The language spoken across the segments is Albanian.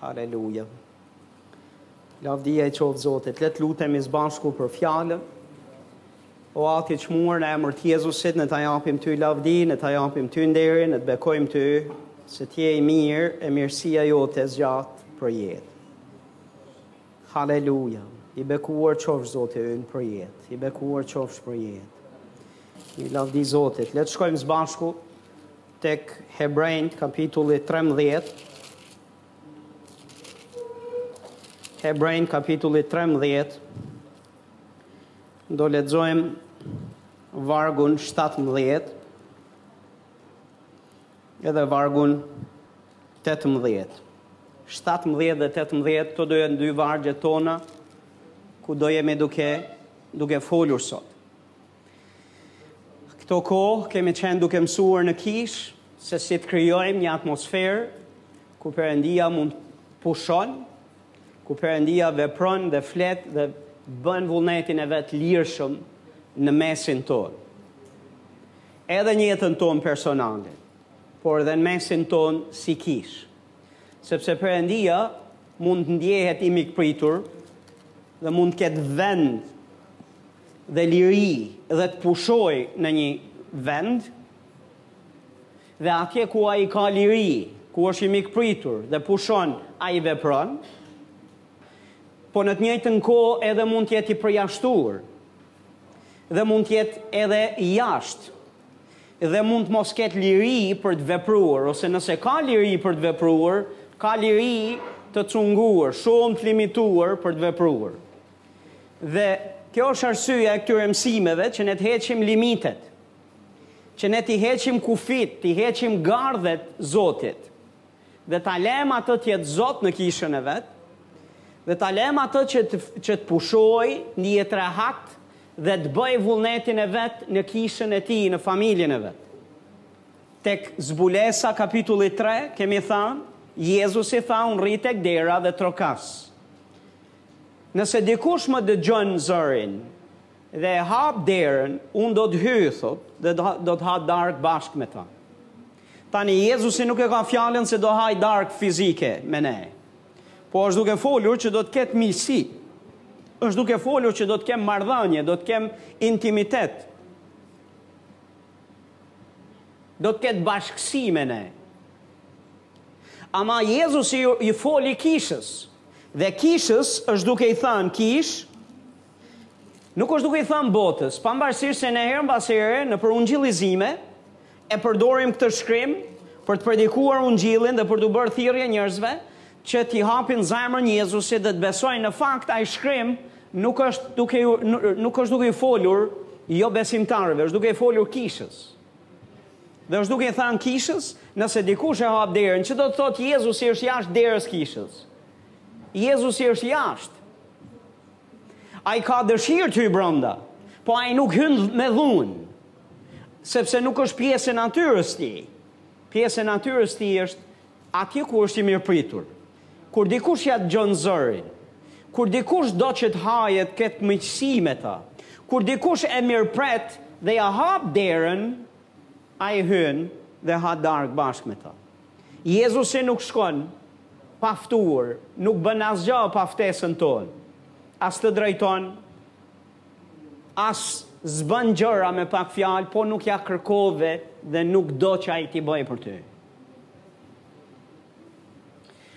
Haleluja. Lavdia i qoftë Zotit. Le të lutemi së bashku për fjalën. O Ati i çmuar në emër të Jezusit, ne të japim ty lavdi, ne të japim ty nderin, ne të bekojmë ty se ti je i mirë, e mirësia jote zgjat për jetë. Haleluja. I bekuar qofsh Zoti ynë për jetë. I bekuar qofsh për jetë. I lavdi Zotit. Le të shkojmë së bashku Tek Hebrenjtë kapitulli trembëdhjetë Hebrenjtë kapitulli trembëdhjetë do lexojmë vargun 17 edhe vargun 18. 17 dhe 18 këto do jenë dy vargjet tona, ku do jemi duke, duke folur sot. Këto kohë kemi qenë duke mësuar në kishë se si të krijojmë një atmosferë ku Perëndia pushon, ku Perëndia vepron dhe flet dhe bën vullnetin e vet lirshëm në mesin tonë. Edhe në jetën tonë personale, por edhe në mesin tonë si kishë. Sepse Perëndia mund të ndjehet i mikpritur dhe mund të ketë vend dhe liri dhe të pushojë në një vend dhe atje ku ai ka liri, ku është i mikpritur dhe pushon, ai vepron, po në të njëjtën kohë edhe mund të jetë i përjashtuar dhe mund të jetë edhe jashtë dhe mund të mos ketë liri për të vepruar, ose nëse ka liri për të vepruar, ka liri të cunguar, shumë të limituar për të vepruar. Dhe kjo është arsyeja e këtyre mësimeve që ne të heqim limitet. Që ne t'i heqim kufijtë, t'i heqim gardhet Zotit. Dhe ta lem atë të jetë Zot në kishën e vet. Dhe ta lem atë që të, që të pushojë, të ndihet rehat dhe të bëjë vullnetin e vet në kishën e tij, në familjen e vet. Tek Zbulesa kapitulli 3 kemi thënë, Jezusi tha unë rri tek dera dhe trokas. Nëse dikush më dëgjon zërin dhe e hap derën, unë do të hyj, thotë, dhe do të ha darkë bashkë me ta. Tani, Jezusi nuk e ka fjalën se do haj darkë fizike me ne. Po është duke folur që do të ketë miqësi. është duke folur që do të kem marrëdhënie, do të kem intimitet. Do të ketë bashkësi me ne. Ama Jezusi ju, ju foli kishës. Dhe kishës është duke i thënë kishë, nuk është duke i thënë botës, pavarësisht se ne herë mbas here, nëpër ungjillizime, e përdorim këtë shkrim për të predikuar ungjillin dhe për të bërë thirrje njerëzve, që t'i hapin zemrën Jezusit dhe të besojnë në fakt ai shkrim nuk është duke ju nuk është duke ju folur jo besimtarëve, është duke i folur kishës. Dhe është duke i thanë kishës, nëse dikush e hap derën, që do të thotë Jezusi është jashtë derës kishës. Jezusi është jashtë. Ai ka dëshirë të hyjë brënda, po ai nuk hyn me dhunë, sepse nuk është pjesë e natyrës tij. Pjesë e natyrës tij është atje ku është i mirëpritur. Kur dikush ia dëgjon zërin, kur dikush do që të hajë të ketë miqësi me të, kur dikush e mirëpret dhe ia hap derën, ai hyn dhe ha darkë bashkë me të. Jezusi nuk shkon pa ftuar, nuk bën asgjë pa ftesën tonë, as të drejton, as s'bën gjëra me pak fjalë, po nuk ia kërkove dhe nuk do që ai t'i bëjë për ty.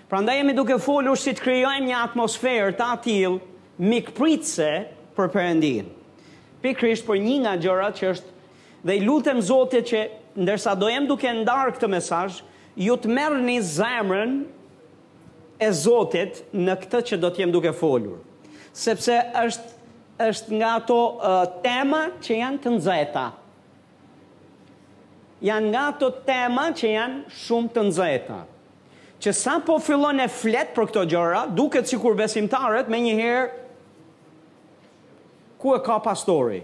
Prandaj jemi duke folur si të krijojmë një atmosferë të atillë mikpritëse për Perëndinë. Pikërisht për një nga gjërat që është dhe i lutem Zotit që ndërsa do jem duke ndarë këtë mesazh, ju të merrni zemrën e Zotit në këtë që do të jem duke folur. Sepse është është nga ato uh, tema që janë të nxehta. Janë nga ato tema që janë shumë të nxehta. Që sapo fillon e flet për këto gjëra, duket sikur besimtarët menjëherë ku e ka pastori?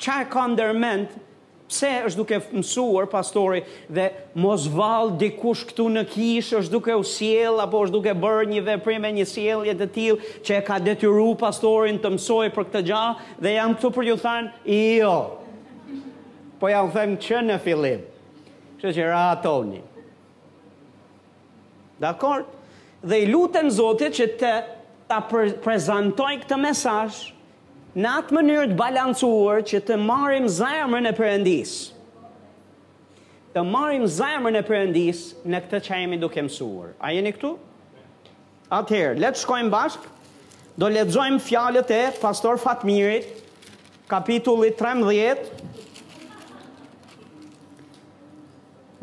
Ça e ka ndër mend pse është duke mësuar pastori dhe mos vallë dikush këtu në kishë është duke u sjellë apo është duke bërë një veprim e një sjellje të tillë që e ka detyruar pastorin të mësojë për këtë gjë Dhe jam këtu për ju thanë, jo. Po jua them që në fillim. Kështu që rehatohuni. Dakord? Dhe i lutem Zotit që të ta prezantoj këtë mesazh në atë mënyrë të balancuar që të marrim zemrën e Perëndisë. Të marrim zemrën e Perëndisë në këtë që jemi duke mësuar. A jeni këtu? Atëherë, le të shkojmë bashkë, do lexojmë fjalët e Pastor Fatmirit, kapitulli 13,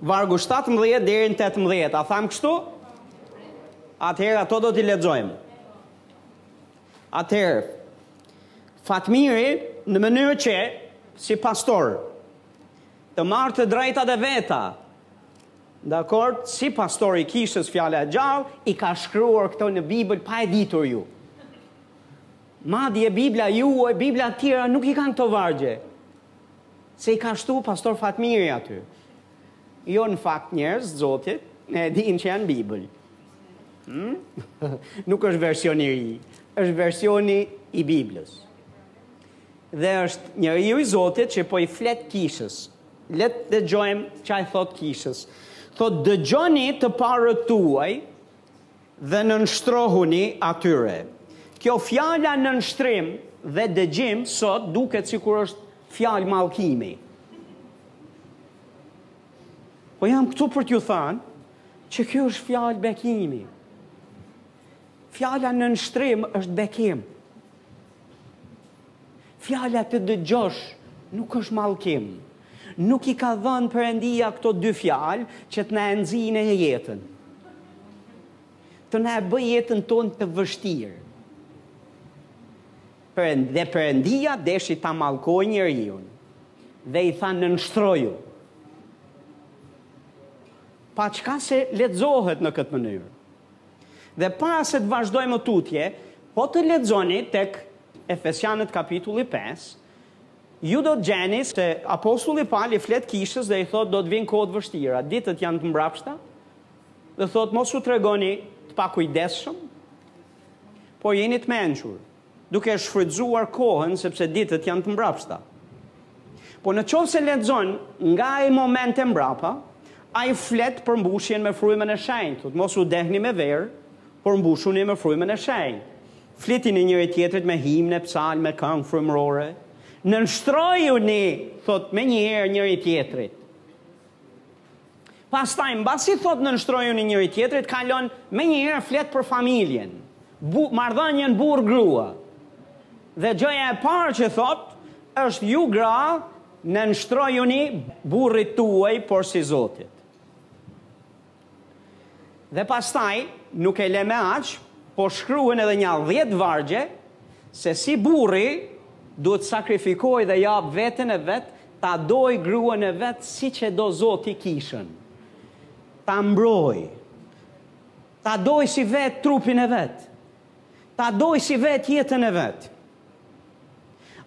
vargu 17 deri në 18. A thamë kështu? Atëherë, ato do t'i lexojmë. Atëherë, Fatmiri në mënyrë që si pastor të marrë të drejtat e veta, Dakord si pastor i kishës fjala e gjallë i ka shkruar këto në bibël pa e ditur ju madje bibla juaj bibla të tjera nuk i kanë këto vargje se i ka shtu pastor Fatmiri aty jo në fakt njerëz zotit ne e dinë që janë bibël hmm? nuk është version i ri është versioni i biblës dhe është njeriu i zotit që po i flet kishës Le të dëgjojmë ça i thotë kishës. Thotë dëgjoni të parët tuaj dhe nënshtrohuni atyre. Kjo fjala nënshtrim dhe dëgjim sot duket sikur është fjalë mallkimi. Po jam këtu për t'ju thënë që kjo është fjalë bekimi. Fjala nënshtrim është bekim. Fjala të dëgjosh nuk është mallkim. Nuk i ka dhënë Perëndia këto dy fjalë që të na e nxijnë jetën. Të na e bëjë jetën tonë të vështirë. Perënd dhe Perëndia deshi ta mallkojë njeriun dhe i tha nënshtroju. Paçka se lexohet në këtë mënyrë. Dhe para se të vazhdoj më tutje, po të lexoni tek Efesianët kapitulli 5, ju do të gjeni se apostulli Pali flet kishës dhe i thot do të vinë kohë të vështira, ditët janë të mbrapshta, dhe thot mos u tregoni të pakujdesshëm, por jeni të mençur. duke shfrytëzuar kohën sepse ditët janë të mbrapshta. Po në qoftë se lexon nga ai moment e mbrapa, ai flet për mbushjen me frymën e shenjtë, thotë mos u dehni me verë, por mbushuni me frymën e shenjtë. Fletini njëri tjetrit me himne, psalme, me këngë frymërore. Nënshtrojuni, thotë menjëherë njëri tjetrit. Pastaj, mbasi thotë nënshtrojuni njëri-tjetrit, kalon menjëherë flet për familjen, bu, marrëdhënien burrë-grua. Dhe gjëja e parë që thotë është ju gra nënshtrojuni burrit tuaj porsi Zotit. Dhe pastaj nuk e le me aq, po shkruhen edhe nja dhjetë vargje se si burri duhet të sakrifikojë dhe japë veten e vet Ta dojë gruan e vet siç e do Zoti kishën. Ta mbrojë. Ta dojë si vet trupin e vet. Ta dojë si vet jetën e vet.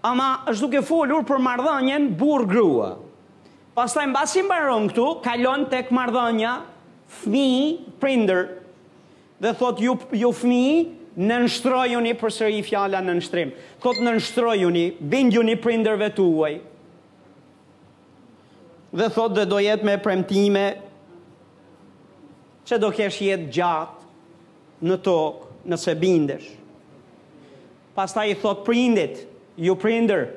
Ama është duke folur për marrëdhënien burrë grua. Pastaj mbasi mbaron këtu, kalon tek marrëdhënia fëmijë prindër. Dhe thotë ju, ju fëmijë, nënshtrojuni, përsëri fjala nënshtrim. Thotë nënshtrojuni, bindjuni prindërve tuaj. Dhe thotë dhe do jetë me premtime që do kesh jetë gjatë në tokë nëse bindesh. Pastaj i thotë prindit, ju prindër,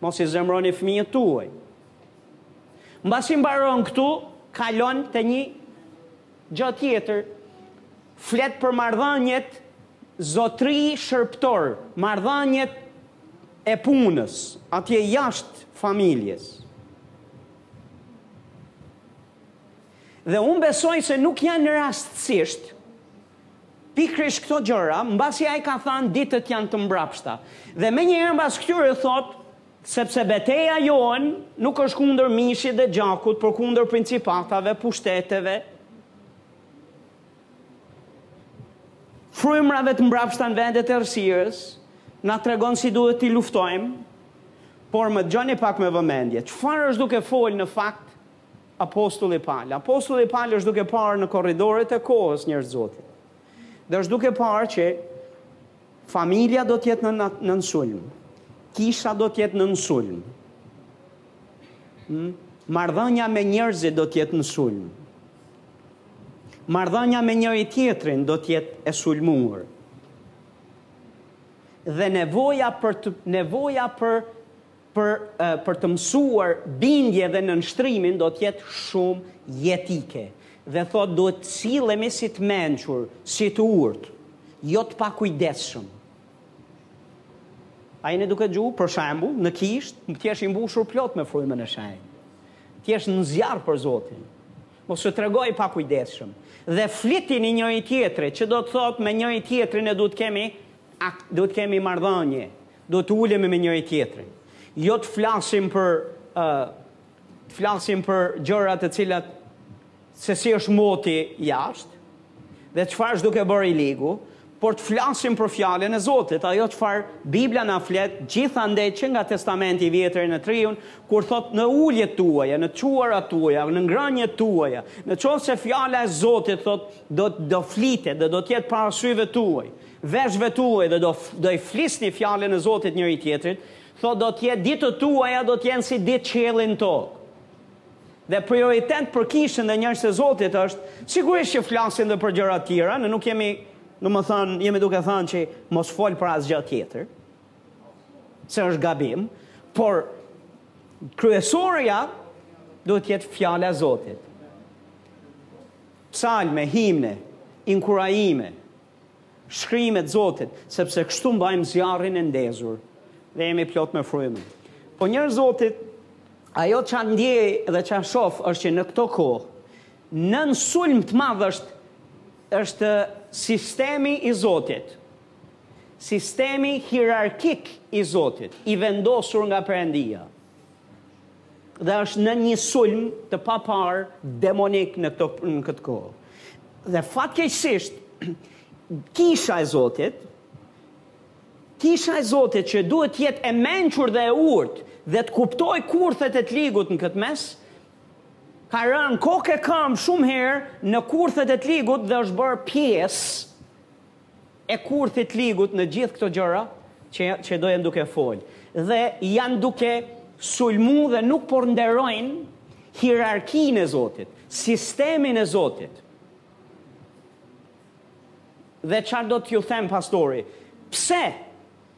mos i zemroni fëmijët tuaj. Mbasi mbaron këtu, kalon te një Gjë tjetër, flet për marrëdhëniet zotëri shërbëtor, marrëdhëniet e punës, atje jashtë familjes. Dhe unë besoj se nuk janë rastësisht pikërisht këto gjëra, mbasi ai ka thënë ditët janë të mbrapshta. Dhe menjëherë mbas këtyre thotë Sepse beteja jonë nuk është kundër mishit dhe gjakut, por kundër principatave, pushteteve, frymërave të mbrapshta në vendet e errësirës, na tregon si duhet t'i luftojmë, por më dëgjoni pak me vëmendje. Çfarë është duke fol në fakt Apostulli Pal. Apostulli Pal është duke parë në korridoret e kohës njerëz të Zotit. Dhe është duke parë që Familja do të jetë nën sulm. Kisha do të jetë nën sulm. Hmm? Marrëdhënia me njerëzit do të jetë nën sulm. Marrëdhënia me njëri tjetrin do të jetë e sulmuar. Dhe nevoja për të, nevoja për për për të mësuar bindje dhe nënshtrimin do të jetë shumë jetike dhe thotë duhet të sillemi si të mençur, si të urtë, jo të pakujdesshëm. A jeni duke dëgju, për shembull, në kishë, të jesh i mbushur plot me frymën e shenjtë. Të jesh në zjarr për Zotin. Mos u trego i pakujdesshëm. Dhe flitini njëri tjetrit, që do të thotë me njëri tjetrin ne duhet kemi duhet kemi marrëdhënie. Duhet të ulemi me njëri tjetrin. Jo të flasim për ë uh, të flasim për gjëra të cilat se si është moti jashtë dhe çfarë është duke bërë i ligu, por të flasim për fjalën e Zotit, ajo çfarë Bibla na flet gjithandej që nga Testamenti i Vjetër në të Riun, kur thotë në uljet tuaja, në çuarat tuaja, në ngrënjet tuaja, në qoftë se fjala e Zotit thotë do do flitet dhe do të jetë para syve tuaj. Veshve tuaj dhe do do i flisni fjalën e Zotit njëri tjetrit, thotë do të jetë ditët tuaja do të jenë si ditë qielli në tokë. Dhe prioritet për kishën dhe njerëzit e Zotit është sigurisht që flasin dhe për gjëra të tjera, ne nuk jemi, domethënë, jemi duke thanë që mos fol për asgjë tjetër. Se është gabim, por kryesorja duhet të jetë fjala e Zotit. Psalme, himne, inkurajime, Shkrimet e Zotit, sepse kështu mbajmë zjarrin e ndezur dhe jemi plot me frymë. Po njerëz Zotit, ajo ça ndjej dhe ça shoh është që në këto kohë, nën sulm të madh është është sistemi i Zotit, sistemi hierarkik i Zotit, i vendosur nga Perëndia. Dhe është në një sulm të paparë demonik në këto në këtë kohë. Dhe fatkeqësisht kisha e Zotit, kisha e Zotit që duhet të jetë e mençur dhe e urtë dhe të kuptojë kurthet e të ligut në këtë mes, ka rënë kokë e kambë shumë herë në kurthet e të ligut dhe është bërë pjesë e kurthit të ligut në gjithë këto gjëra që që do janë duke fol dhe janë duke sulmu dhe nuk po e nderojnë hierarkinë e Zotit, sistemin e Zotit. Dhe çfarë do t'ju them pastori? Pse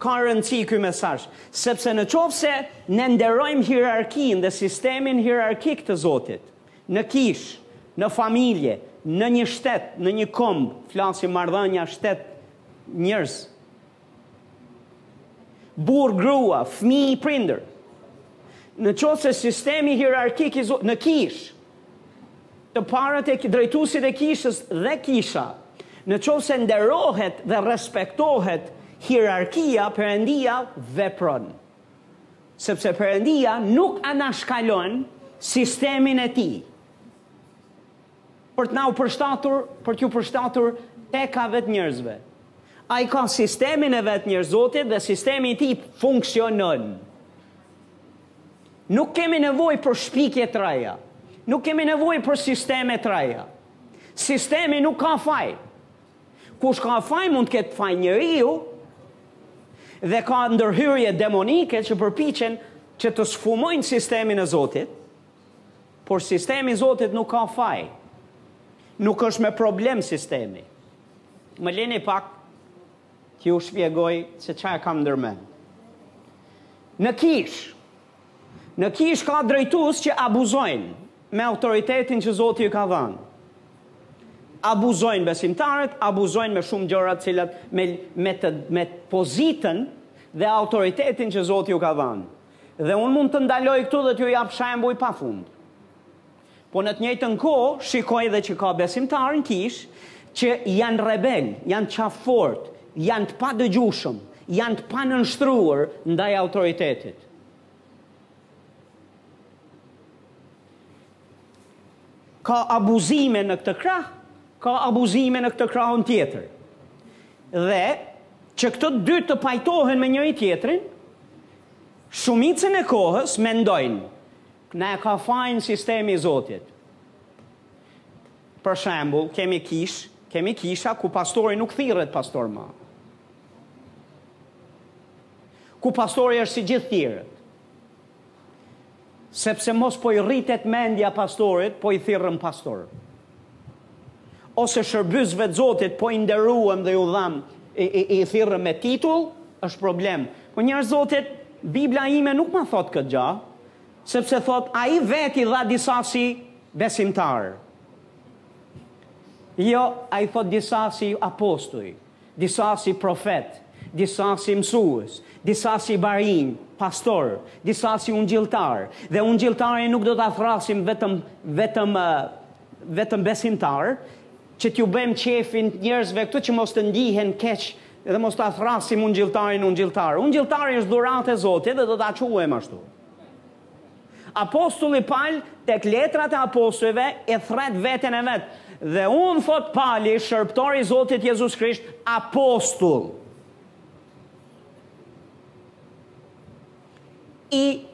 ka rëndësi ky mesazh? Sepse në qoftë se ne nderojmë hierarkinë dhe sistemin hierarkik të Zotit, Në kishë, në familje, në një shtet, në një komb, flasim marrëdhënia shtet njerëz. Burrë, grua, fëmijë, prindër. Në qoftë se sistemi hierarkik i në kishë, të parët e drejtuesit e kishës dhe kisha, në qoftë se nderohet dhe respektohet hierarkia, Perëndia vepron. Sepse Perëndia nuk anashkalon sistemin e tij për të na u përshtatur, për t'iu përshtatur tekave të njerëzve. Ai ka sistemin e vet njerëz Zotit dhe sistemi i tij funksionon. Nuk kemi nevojë për shpikje të reja. Nuk kemi nevojë për sisteme të reja. Sistemi nuk ka faj. Kush ka faj mund të ketë faj njeriu dhe ka ndërhyrje demonike që përpiqen që të sfumojnë sistemin e Zotit, por sistemi i Zotit nuk ka faj. Nuk është me problem sistemi. Më leni pak t'ju shpjegoj se ça e kam ndërmend. Në kishë, Në kishë ka drejtues që abuzojnë me autoritetin që Zoti ju ka dhanë. Abuzojnë besimtarët, abuzojnë me shumë gjëra të cilat me me të me pozitën dhe autoritetin që Zoti ju ka dhanë. Dhe unë mund të ndaloj këtu dhe t'ju jap shembuj pa fund. Po në të njëjtën kohë shikoj edhe që ka besimtarë në kishë që janë rebel, janë qafëfortë, janë të padëgjushëm, janë të panënshtruar ndaj autoritetit. Ka abuzime në këtë krah, ka abuzime në këtë krahën tjetër. Dhe që këto dytë të pajtohen me njëri-tjetrin, shumicën e kohës mendojnë Na e ka fajin sistemi i Zotit. Për shembull, kemi kish, kemi kisha ku pastori nuk thirret pastor ma. Ku pastori është si gjithë tjerët. Sepse mos po i rritet mendja pastorit, po i thirrëm pastor. ose shërbysve të Zotit po i nderuem dhe ju dham i, i, i thirrëm me titull, është problem. Po njerëz të Zotit, Bibla ime nuk ma thot këtë gja, sepse thot ai vetë i dha disa si besimtar. Jo, ai thot disa si apostuj. disa si profetë, disa si mësues, disa si barinj, pastor, disa si ungjilltar, dhe ungjilltarin nuk do ta thrrasim vetëm vetëm vetëm besimtar, që t'ju bëjmë qefin njerëzve këtu që mos të ndihen keq dhe mos ta thrrasim ungjilltarin ungjilltar. Ungjilltari është dhuratë e Zotit dhe do ta quajmë ashtu. Apostulli Pal tek Letrat e Apostujve e thrret veten e vet, Dhe unë, thotë Pali, shërbëtor i Zotit Jezus Krisht, apostull, i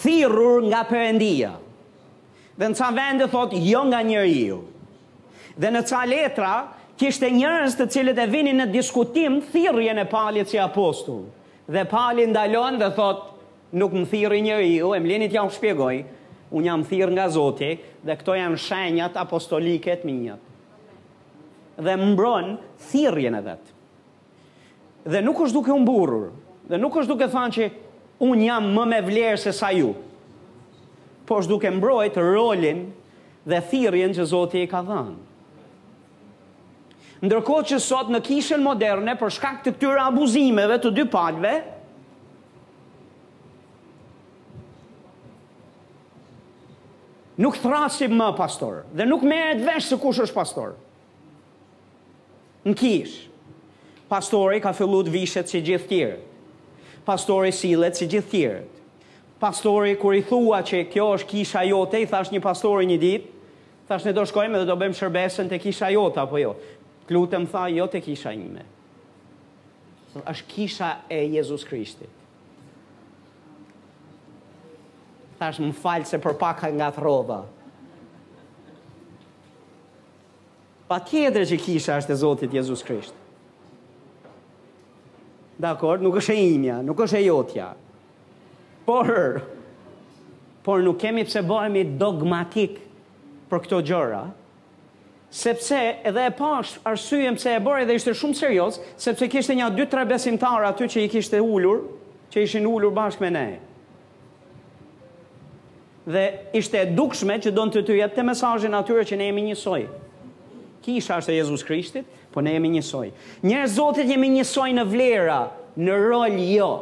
thirrur nga Perëndia. Dhe në ca vende thotë jo nga njeriu. Dhe në ca letra kishte njerëz të cilët e vinin në diskutim thirrjen e Palit si apostull. Dhe Pali ndalon dhe thotë, Nuk më thirri njeriu, e më leni t'jau shpjegoj, unë jam thirrë nga Zoti dhe këto janë shenjat apostolike të miat. Dhe mbron thirrjen e vet. Dhe nuk është duke u mburrur, dhe nuk është duke thanë që unë jam më me vlerë se sa ju. Po është duke mbrojt rolin dhe thirrjen që Zoti i ka dhanë. Ndërkohë që sot në kishën moderne për shkak të këtyre abuzimeve të dy palëve, nuk thërrasim më pastor dhe nuk merret vesh se kush është pastor. Në kishë, pastori ka fillu të vishet si gjithë të tjerët. Pastori sillet si gjithë të tjerët. Pastori kur i thua që kjo është kisha jote, i thashë një pastori një ditë, Thashë ne do shkojmë dhe do bëjmë shërbesën te kisha jote apo jo? Të lutem tha jo te kisha ime. Është kisha e Jezus Krishtit. Thashë më fal se për pak u ngatërrova. Patjetër që kisha është e Zotit Jezus Krisht. Dakord, nuk është e imja, nuk është e jotja. Por, por nuk kemi pse bëhemi dogmatikë për këto gjëra, sepse edhe e pashë arsyen pse e bëri dhe ishte shumë serioz, sepse kishte nja dy tre besimtarë aty që i kishte ulur, që ishin ulur bashkë me ne. Dhe ishte e dukshme që donte t'u jepte mesazhin atyre që ne jemi njësoj. Kisha është e Jezus Krishtit, po ne jemi njësoj. Njerëz të Zotit jemi njësoj në vlera, në rol jo,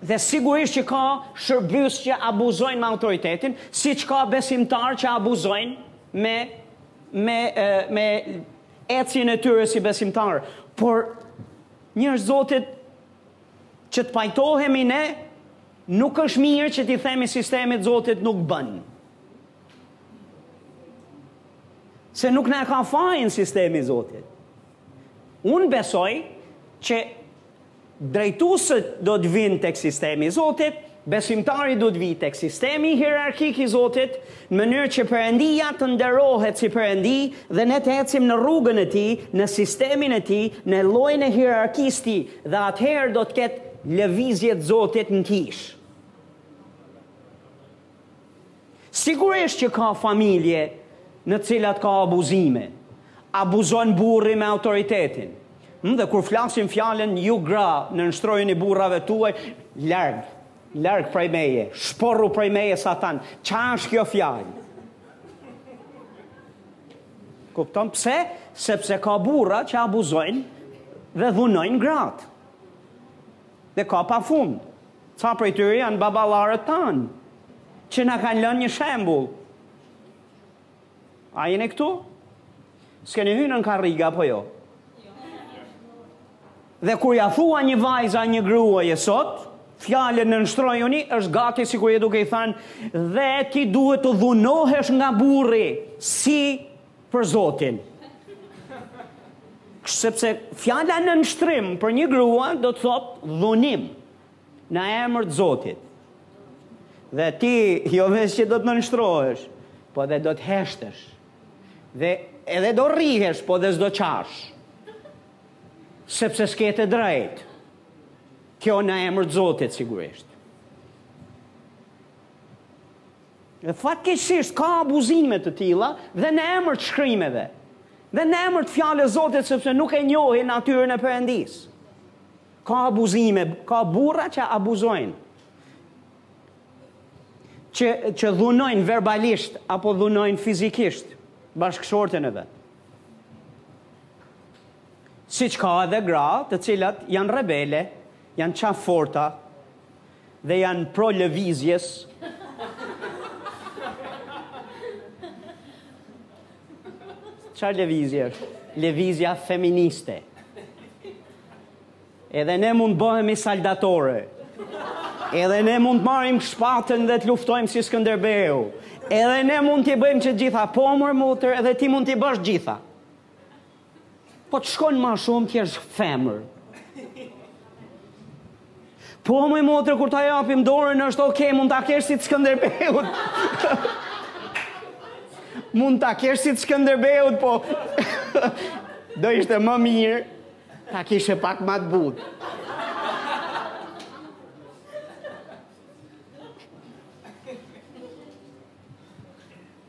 Dhe sigurisht që ka shërbyes që abuzojnë me autoritetin, siç ka besimtarë që abuzojnë me, me, me ecjen e tyre si besimtar. Por njerëz të Zotit që të pajtohemi ne, nuk është mirë që t'i themi sistemit të Zotit nuk bën. Se nuk na e ka fajin sistemi i Zotit. Unë besoj që drejtuesët do të vijnë tek sistemi i Zotit, besimtari duhet të vijë tek sistemi hierarkik i Zotit, në mënyrë që Perëndia të nderohet si Perëndi dhe ne të ecim në rrugën e Tij, në sistemin e Tij, në llojin e hierarkisë së Tij, dhe atëherë do të ketë lëvizje të Zotit në kishë. Sigurisht që ka familje në të cilat ka abuzime. Abuzon burri me autoritetin. Hm, dhe kur flasim fjalën ju gra, nënshtrojuni burrave tuaj, larg, larg prej meje, shporru prej meje satan, ça është kjo fjalë? Kupton pse? Sepse ka burra që abuzojnë dhe dhunojnë gratë. Dhe ka pafund. Ca prej tyre janë baballarët tanë, që na kanë lënë një shembull. A jeni këtu? S'keni hyrë në karrige apo jo? Dhe kur ja thua një vajze, një gruaje sot, fjalën nënshtrojuni, është gati sikur je duke i thanë, dhe ti duhet të dhunohesh nga burri, si për Zotin. Sepse fjala nënshtrim për një grua do të thotë dhunim në emër të Zotit. Dhe ti jo vetëm që do të nënshtrohesh, po dhe do të heshtesh. Dhe edhe do rrihesh, po dhe s'do qash. Sepse s'ke të drejtë. Kjo në emër të Zotit sigurisht. Dhe fatkeqësisht ka abuzime të tilla dhe në emër të shkrimeve. Dhe në emër të fjalës së Zotit sepse nuk e njohin natyrën e Perëndisë. Ka abuzime, ka burra që abuzojnë. Që që dhunojnë verbalisht apo dhunojnë fizikisht bashkëshorten e vet. Siç ka edhe gra, të cilat janë rebele, janë qafëforta, Dhe janë pro lëvizjes. Ça lëvizje është? Lëvizja feministe. Edhe ne mund të bëhemi saldatore. Edhe ne mund të marrim shpatën dhe të luftojmë si Skënderbeu. Edhe ne mund t'i bëjmë që të gjitha, po moj motër, edhe ti mund t'i bësh gjitha. Po të shkon ma shumë të jesh femër. Po moj motër, kur ta japim dorën, është okej, mund ta kesh si të Skënderbeut. Mund ta kesh si të Skënderbeut, po do ishte më mirë, ta kishe pak ma të butë.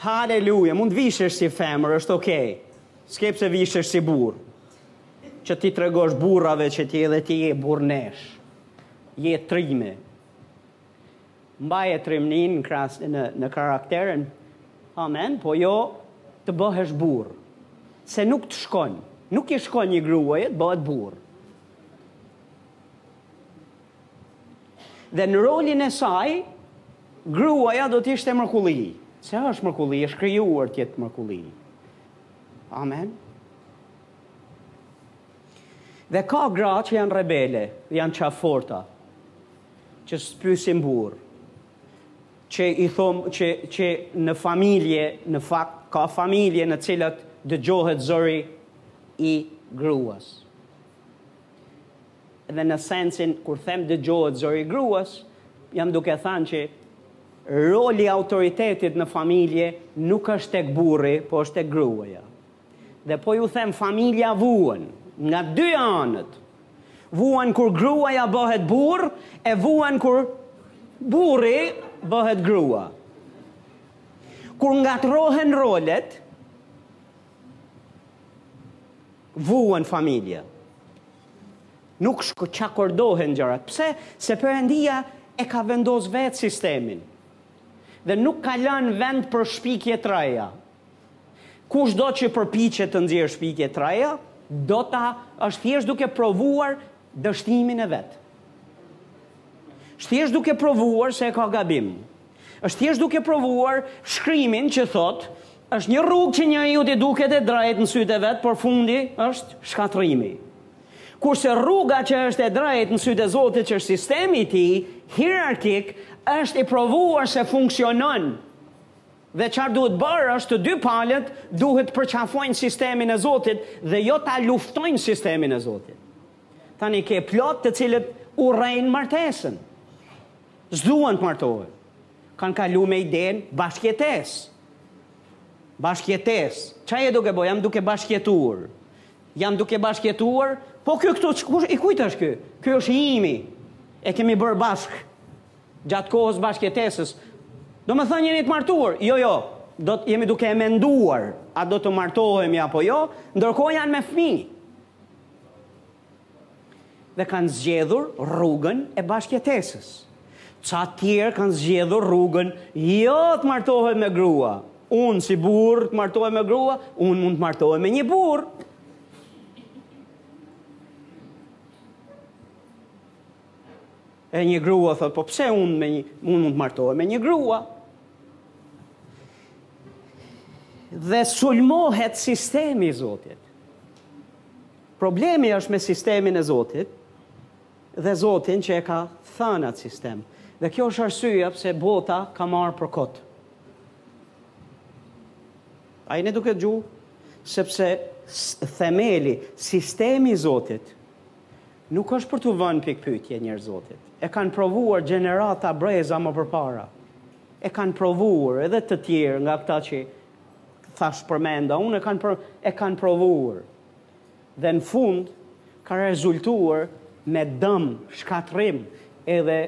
Haleluja, mund të vishesh si femër, është okej. S'ke pse vishesh si burrë. Që t'i tregosh burrave që ti edhe ti je burrneshë. Je trime. Mbaje trimninë në kras në në karakterin. Amen, po jo të bëhesh burrë. Se nuk të shkon. Nuk i shkon një gruaje të bëhet burrë. Dhe në rolin e saj, gruaja do të ishte mrekulli. Se është mrekulli, është krijuar të jetë mrekulli. Amen. Dhe ka gra që janë rebele, janë qafëforta, që s'pysin burrë, që i thomë që, që në familje, në fakt, ka familje në të cilat dëgjohet zëri i gruas. Dhe në sensin kur them dëgjohet zëri i gruas, jam duke thënë që roli i autoritetit në familje nuk është tek burri, po është tek gruaja. Dhe po ju them familja vuan nga dy anët. Vuan kur gruaja bëhet burrë e vuan kur burri bëhet grua. Kur ngatërrohen rolet, Vuan familje. Nuk sh- akordohen gjërat. Pse? Se Perëndia e ka vendos vetë sistemin. Dhe nuk ka lënë vend për shpikje të reja. Kushdo që përpiqet të nxjerrë shpikje të reja, do ta është thjesht duke provuar dështimin e vet. Është thjesht duke provuar se e ka gabim. Është thjesht duke provuar shkrimin që thotë, është një rrugë që njeriut i duket e drejtë në sytë e vet, por fundi është shkatërrimi. Kurse rruga që është e drejtë në sytë e Zotit që është sistemi i tij hierarkik është i provuar se funksionon. Dhe çfarë duhet bërë është të dy palët duhet përqafojnë sistemin e Zotit dhe jo ta luftojnë sistemin e Zotit. Tani ke plot të cilët urrejnë martesën. S'duan të martohen. Kanë kalu me idenë bashkëjetesë. Bashkëjetesë. Ça je duke bo? Jam duke bashkëjetuar. Jam duke bashkëjetuar. Po ky këtu, kush, i kujt është ky? Ky është i imi. E kemi bërë bashkë. Gjatë kohës bashkëjetesës. Domethënë jeni të martuar? Jo, jo. Do të jemi duke e menduar a do të martohemi apo jo, ndërkohë janë me fëmijë. dhe kanë zgjedhur rrugën e bashkëjetesës. Ca të tjerë kanë zgjedhur rrugën jo të martohet me grua. Unë si burrë të martohet me grua, unë mund të martohet me një burrë. E një grua thotë, po pse unë me një, unë mund të martohet me një grua? Dhe sulmohet sistemi i Zotit. Problemi është me sistemin e Zotit dhe Zotin që e ka thënë atë sistem. Dhe kjo është arsyeja pse bota ka marrë për kot. A jeni duke dëgju? Sepse themeli, sistemi i Zotit nuk është për t'u vënë pikëpyetje, njerëz të Zotit. E kanë provuar gjenerata breza më përpara. E kanë provuar edhe të tjerë nga këta që thashë përmenda, unë e kanë e kanë provuar. Dhe në fund ka rezultuar me dëm, shkatërrim edhe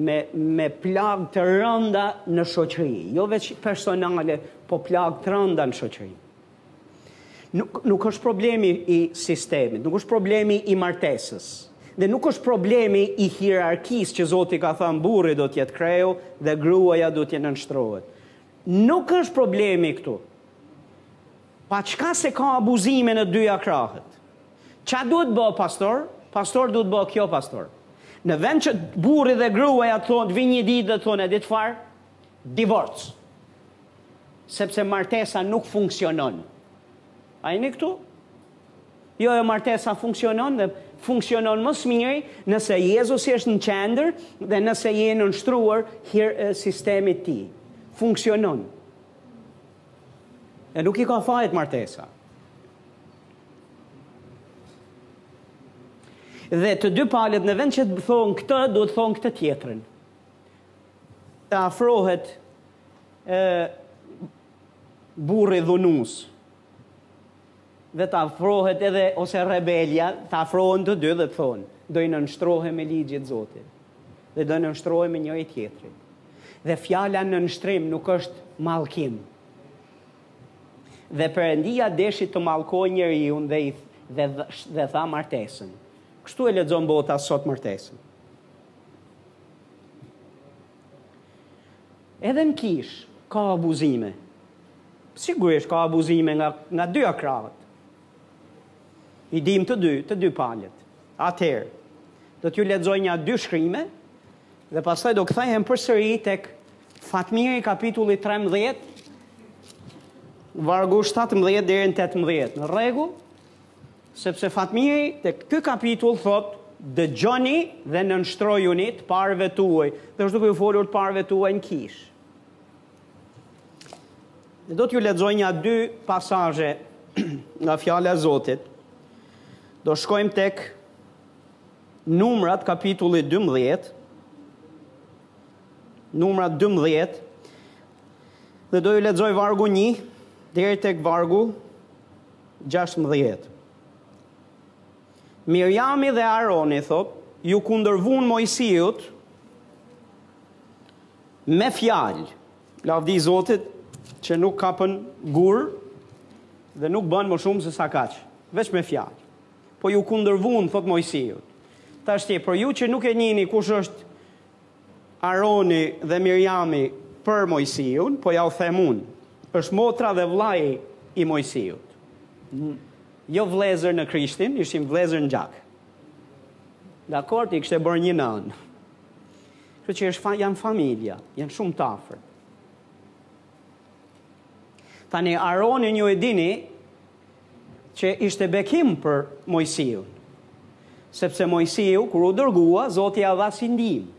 me me plagë të rënda në shoqëri, jo veç personale, po plagë të rënda në shoqëri. Nuk nuk është problemi i sistemit, nuk është problemi i martesës. Dhe nuk është problemi i hierarkisë që Zoti ka thënë burri do të jetë kreu dhe gruaja do të nënshtrohet. Nuk është problemi këtu. Pa çka se ka abuzime në dyja krahët. Ça duhet bo pastor? Pastor duhet bo kjo pastor. Në vend që burri dhe gruaja të thonë, të vinë një ditë dhe të thonë, e di çfarë? Divorc. Sepse martesa nuk funksionon. A jeni këtu? Jo, e martesa funksionon dhe funksionon më s'miri nëse Jezusi është në qendër dhe nëse je nënshtruar sistemit tij. Funksionon. E nuk i ka fajet martesa. Dhe të dy palët në vend që të thonë këtë, duhet të thonë këtë tjetrën. Të afrohet e, burri dhunues. dhe të afrohet edhe ose rebelja, të afrohen të dy dhe të thonë, do i nënshtrohemi ligjit Zotit, dhe do i nënshtrohemi njëri-tjetrit. Dhe fjala nënshtrim nuk është mallkim. Dhe Perëndia deshi të mallkojë njeriun dhe, dhe, dhe dha martesën. Kështu e lexon bota sot martesën. Edhe në kishë ka abuzime. Sigurisht ka abuzime nga nga dyja krahët. I dimë të dy, të dy palët. Atëherë, do t'ju lexoj nja dy shkrime dhe pastaj do kthehem përsëri tek Fatmiri kapitulli 13 vargu 17 deri në 18. Në rregull? Sepse Fatmiri tek ky kapitull thotë, Dëgjoni dhe nënshtrojuni të parëve tuaj, dhe është duke ju folur të parëve tuaj në kishë. Dhe do t'ju lexoj nja dy pasazhe nga fjala e Zotit. Do shkojmë tek Numrat kapitulli 12. Numrat 12. Dhe do ju lexoj vargu 1 deri tek vargu Gjashtëmbëdhjetë Miriami dhe Aroni, thotë, iu kundërvunë Moisiut me fjalë. Lavdi Zotit që nuk kapën gurë dhe nuk bënë më shumë se sa kaq, veç me fjalë. Po iu kundërvunë, thotë Moisiut. Tashti, për ju që nuk e njihni kush është Aroni dhe Mirjami për Moisiun, po jau them unë, është motra dhe vllai i Moisiut. Jo vëllezër në Krishtin, ishin vëllezër në gjak. Dakord, i kishte bërë një nënë. Kështu që është, janë familja, janë shumë të afërt. Tani Aroni ju e dini, që ishte bekim për Mojsiun. Sepse Mojsiu, kur u dërgua, Zoti ia dha si ndihmë.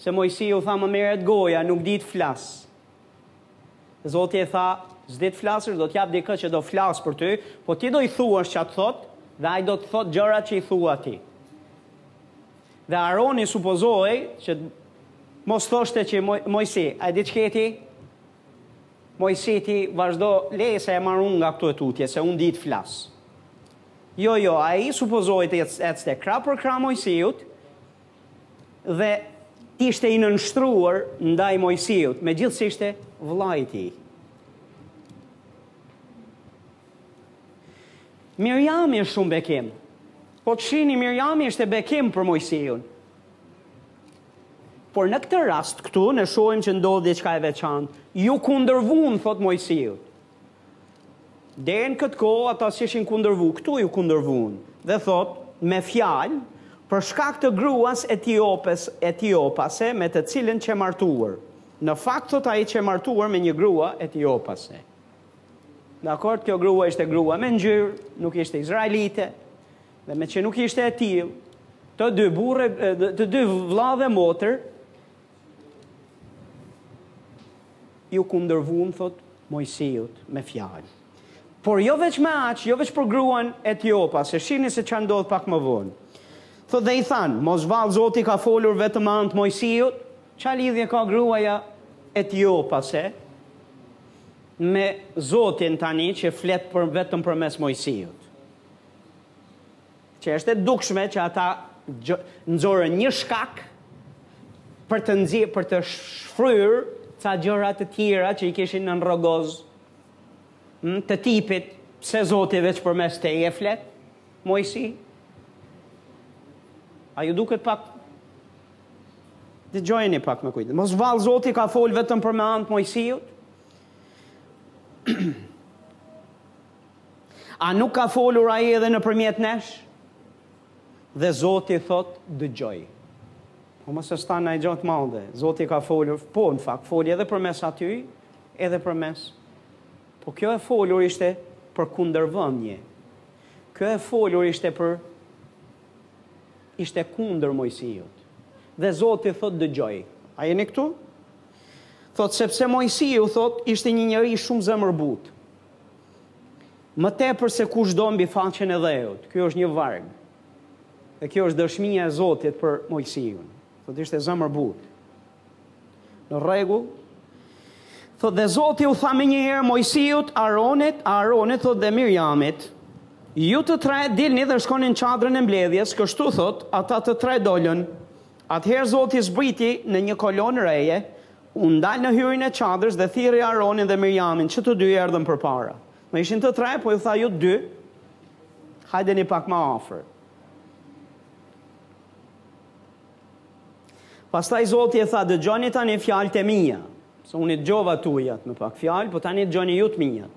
Se Mojsiu tha më merret goja, nuk di të flas. Zoti i tha, s'di të flasësh, do t'jap dikë që do flasë për ty, po ti do i thuash ça të thotë, dhe ai do të thotë gjërat që i thua ti. Dhe Aroni supozohej që mos thoshte që Mojsi, a e di ç'ke ti? Mojsi, ti vazhdo, le se e marr unë nga këtu e tutje se unë di të flas. Jo jo ai supozohej të ecte krah për krah Mojsiut dhe të ishte i nënshtruar ndaj Mojsiut, megjithëse ishte vëllai i tij. Mirjami është shumë bekim. Po të shini Mirjami ishte bekim për Mojsiun. Por në këtë rast këtu ne shohim që ndodh diçka e veçantë. Iu kundërvunë, thotë, Moisiut. Deri në këtë kohë ata s'i ishin kundërvu, këtu iu kundërvunë. Dhe thotë, me fjalë, për shkak të gruas etiopes, etiopase me të cilën qe martuar. Në fakt thotë ai qe martuar me një grua etiopase. Dakord, kjo grua ishte grua me ngjyrë, nuk ishte izraelite. Dhe meqë nuk ishte e tillë, të dy burre, të dy vla dhe motër, iu kundërvunë, thotë, Mojsiut me fjalë. Por jo veç me aq, jo veç për gruan etiopase, shini se ç'ndodh pak më vonë. Thotë dhe i thanë, mos vallë Zoti ka folur vetëm me anë të Mojsiut, ça lidhje ka gruaja etiopase me Zotin tani që flet për, vetëm përmes Mojsiut. Që është e dukshme që ata nxorën një shkak për të nxjerrë, për të shfryrë ca gjëra të tjera që i kishin nën rrogoz hmm, të tipit se Zoti veç përmes teje flet Mojsi a ju duket pak dëgjojeni pak me kujdes mos vallë Zoti ka fol vetëm për me anë të Mojsiut A nuk ka folur ai edhe nëpërmjet nesh? Dhe Zoti thotë, dëgjoj. Po mos është thanë ai gjë të madhe. Zoti ka folur, po në fakt foli edhe përmes atyre, edhe përmes. Po kjo e folur ishte për kundërvënie. Kjo e folur ishte për ishte kundër Mojsiut. Dhe Zoti thotë dëgjoj. A jeni këtu? Thot sepse Moisiu thot ishte një njeri shumë zemërbutë. Më tepër se kushdo mbi faqen e dheut, ky është një varg. Dhe kjo është dëshmia e Zotit për Mojsiun. Thotë ishte zemërbutë. Në rregull, Thot dhe Zoti u tha menjëherë Mojsiut, Aronit, Aronit, thot dhe Mirjamit, ju të tre dilni dhe shkoni n'çadrën e mbledhjes, kështu thot, ata të tre dolën. Atëherë Zoti zbriti në një kolonë reje, U ndal në hyrjen e çadrës dhe thirri Aronin dhe Mirjamin, që të dy erdhën përpara. Ma ishin të tre, po u tha ju të dy, hajdeni pak më afër. Pastaj Zoti u tha, dëgjoni tani fjalët e mia, se unë i dëgjova tuajat me pak fjalë, po tani dëgjoni ju të miat.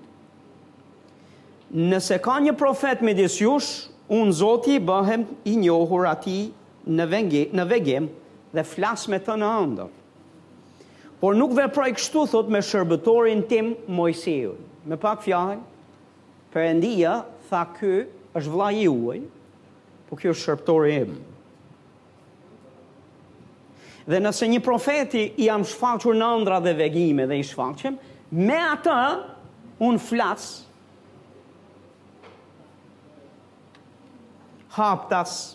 Nëse ka një profet midis jush, unë Zoti i bëhem i njohur atij në, vengi, në vegim dhe flas me të në ëndërr. Por nuk veproj kështu thot me shërbëtorin tim Moisiun. Me pak fjalë, Perëndia tha ky është vllai juaj, po ky është shërbëtori im. Dhe nëse një profeti i jam shfaqur në ëndrra dhe vegime dhe i shfaqem, me atë unë flas haptas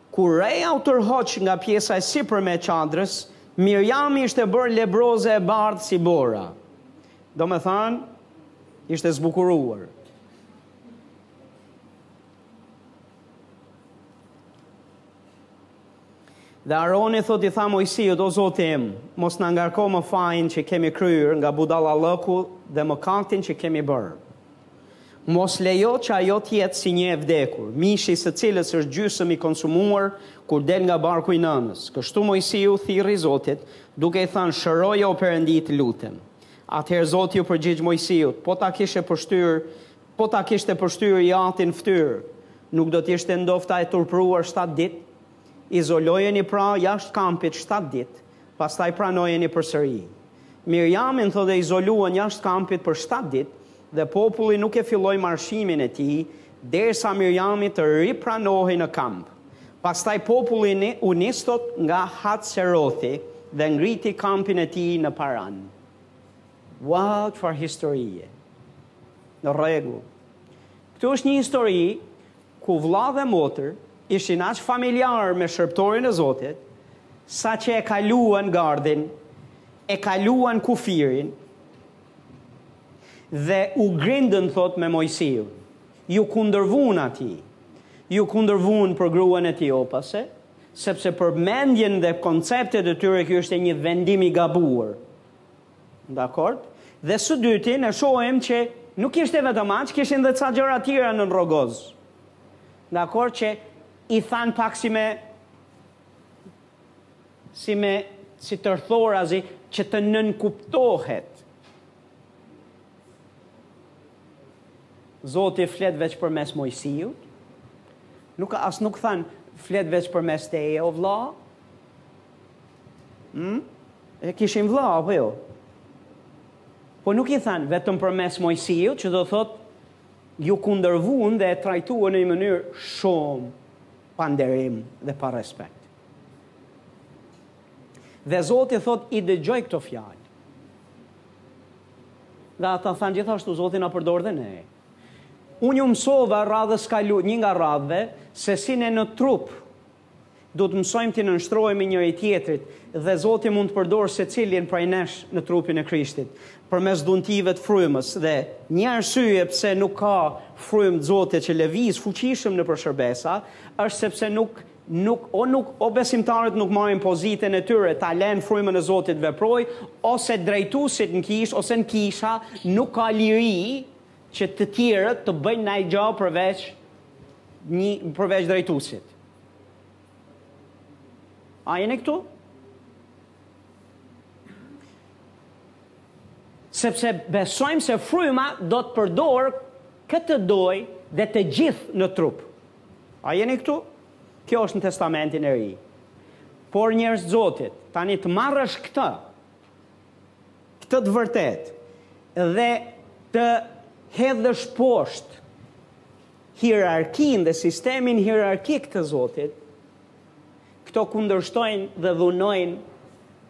Kur Reja u tërhoq nga pjesa e sipërme e çadrës, Mirjami ishte bërë lebroze e bardhë si bora. Domethënë, ishte zbukuruar. Dhe Aroni thot i tha Mojsiut, o Zoti im, mos na ngarko me fajin që kemi kryer nga budallallëku dhe mëkatin që kemi bërë. Mos lejo që ajo të jetë si një e vdekur, mishi i së cilës është gjysmë i konsumuar kur del nga barku i nënës. Kështu Moisiu thirri Zotit, duke i thënë, Shëroje, o Perëndi, të lutem. Atëherë Zoti iu përgjigj Moisiut, Po ta kishe pështyrë, po ta kishte pështyrë i ati në fytyrë, nuk do të ishte ndofta e turpëruar shtatë ditë? Izolojeni pra jashtë kampit shtatë ditë. Pastaj pranojeni përsëri. Miriamin thotë e izoluan jashtë kampit për shtatë ditë dhe populli nuk e filloi marshimin e tij derisa Miriami të ripranohej në kamp. Pastaj populli u nis thotë nga Hatserothi dhe ngriti kampin e tij në Paran. Uau, çfarë historie. Në rregull. Këtu është një histori ku vëlla dhe motër ishin aq familjar me shërbëtorin e Zotit, sa që e kaluan gardhin, e kaluan kufirin dhe u grindën thotë me Mojsiun. Iu kundërvunë atij. Iu kundërvunë për gruan e tij etiopase, sepse për mendjen dhe konceptet e tyre kjo ishte një vendim i gabuar. Dakord. Dhe së dyti, ne shohim që nuk ishte vetëm aq, kishin dhe ca gjëra tjera nën rrogoz. Dakord që i thanë pak si me si me si tërthorazi që të nënkuptohet. Zoti flet veç përmes Mojsiut, nuk as nuk thanë flet veç përmes teje o vla, Hm? E kishin vlla apo jo? Po nuk i thanë vetëm përmes Mojsiut, që do thotë iu kundërvunë dhe e trajtuan në një mënyrë shumë pa nderim dhe pa respekt. Dhe Zoti thotë i dëgjoi këto fjalë. Dhe ata thanë gjithashtu Zoti na përdor dhe ne. Unë ju mësova radhës kalu, një nga radhëve, se si ne në trup, Duhet të mësojmë t'i nënshtrohemi njëri-tjetrit dhe Zoti mund të përdorë secilin prej nesh në trupin e Krishtit, përmes dhuntive të frymës dhe një arsye pse nuk ka frymë të Zotit që lëviz fuqishëm nëpër shërbesa, është sepse nuk nuk o nuk o besimtarët nuk marrin pozitën e tyre ta lenë frymën e Zotit veprojë ose drejtuesit në kishë ose në kisha nuk ka liri që të tjerët të bëjnë naj gjë përveç Një përveç drejtuesit. A jeni këtu? Sepse besojmë se fryma do të përdorë këdo dhe të gjithë në trup. A jeni këtu? Kjo është në testamentin e ri. Por njerëz Zotit, tani të marrësh këtë, Këtë të vërtetë dhe të hedhësh poshtë hierarkinë dhe sistemin hierarkik të Zotit, këto kundërshtojnë dhe dhunojnë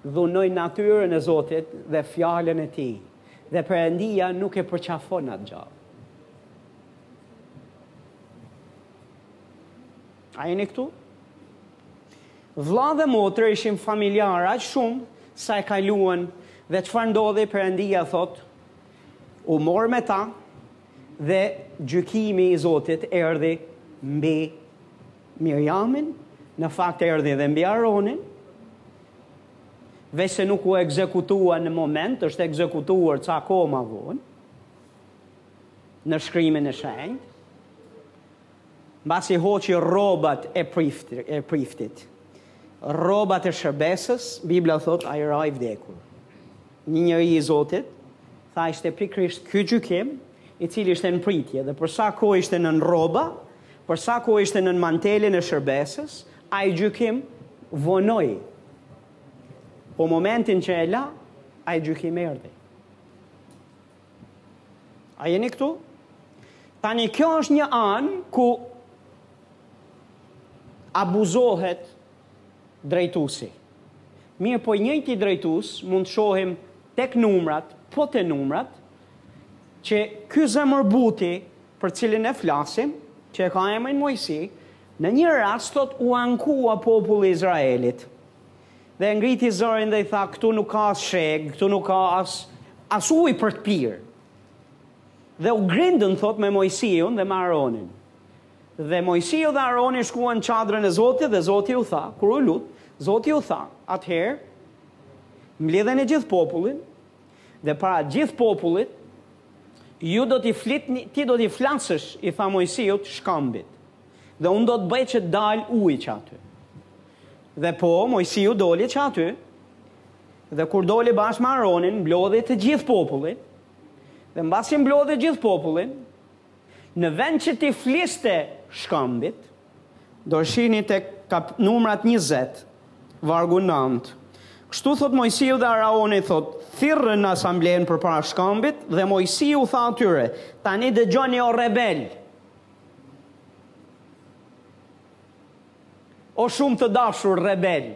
dhunojnë natyrën e Zotit dhe fjalën e tij. Dhe Perëndia nuk e përqafon atë gja. A jeni këtu? Vëlla dhe motër ishin familjarë aq shumë sa e kaluan dhe çfarë ndodhi Perëndia thotë u mor me ta dhe gjykimi i Zotit erdhi mbi Mirjamin, në fakt erdhi dhe mbi Aronin, veçse nuk u ekzekutua në moment, është ekzekutuar ca kohë më vonë në Shkrimin e Shenjtë. Mbasi hoqi rrobat e priftit, rrobat e shërbesës, Bibla thotë, ai ra i vdekur. Një njeri i Zotit tha ishte pikërisht ky gjykim, i cili ishte në pritje dhe për sa kohë ishte nën rroba, për sa kohë ishte nën mantelin e shërbesës, ai gjykim vonoi. Po momentin që e la, ai gjykim erdhi. A jeni këtu? Tani kjo është një anë ku abuzohet drejtuesi. Mirëpo të njëjtin drejtues mund ta shohim tek numrat, po te numrat, që ky zemërbuti për cilin e flasim, që e ka emrin Moisi, në një rast thotë u ankua populli i Izraelit. Dhe e ngriti zërin dhe i tha, Këtu nuk ka as shegë, këtu nuk ka as, as ujë për të pirë. Dhe u grindën, thotë, me Moisiun dhe me Aronin. Dhe Moisiu dhe Aroni shkuan çadrën e Zotit dhe Zoti u tha, kur u lutën, Zoti u tha, atëherë, mblidheni gjithë popullin, dhe para gjithë popullit, ju do t'i flitni, ti do t'i flasësh, i tha Moisiut, shkambit. Dhe unë do të bëj që të dalë ujë që aty. Dhe po, Moisiu doli që aty, dhe kur doli bashkë me Aronin, mblodhi të gjithë popullin, dhe mbasi mblodhi gjithë popullin, në vend që t'i fliste shkambit, do shihni tek numrat 20, vargu 9, kështu thotë Moisiu dhe Araoni thotë, thirrën në asamblen përpara shkambit, dhe Moisiu u tha atyre, tani dëgjoni o rebelë, O shumë të dashur rebelë.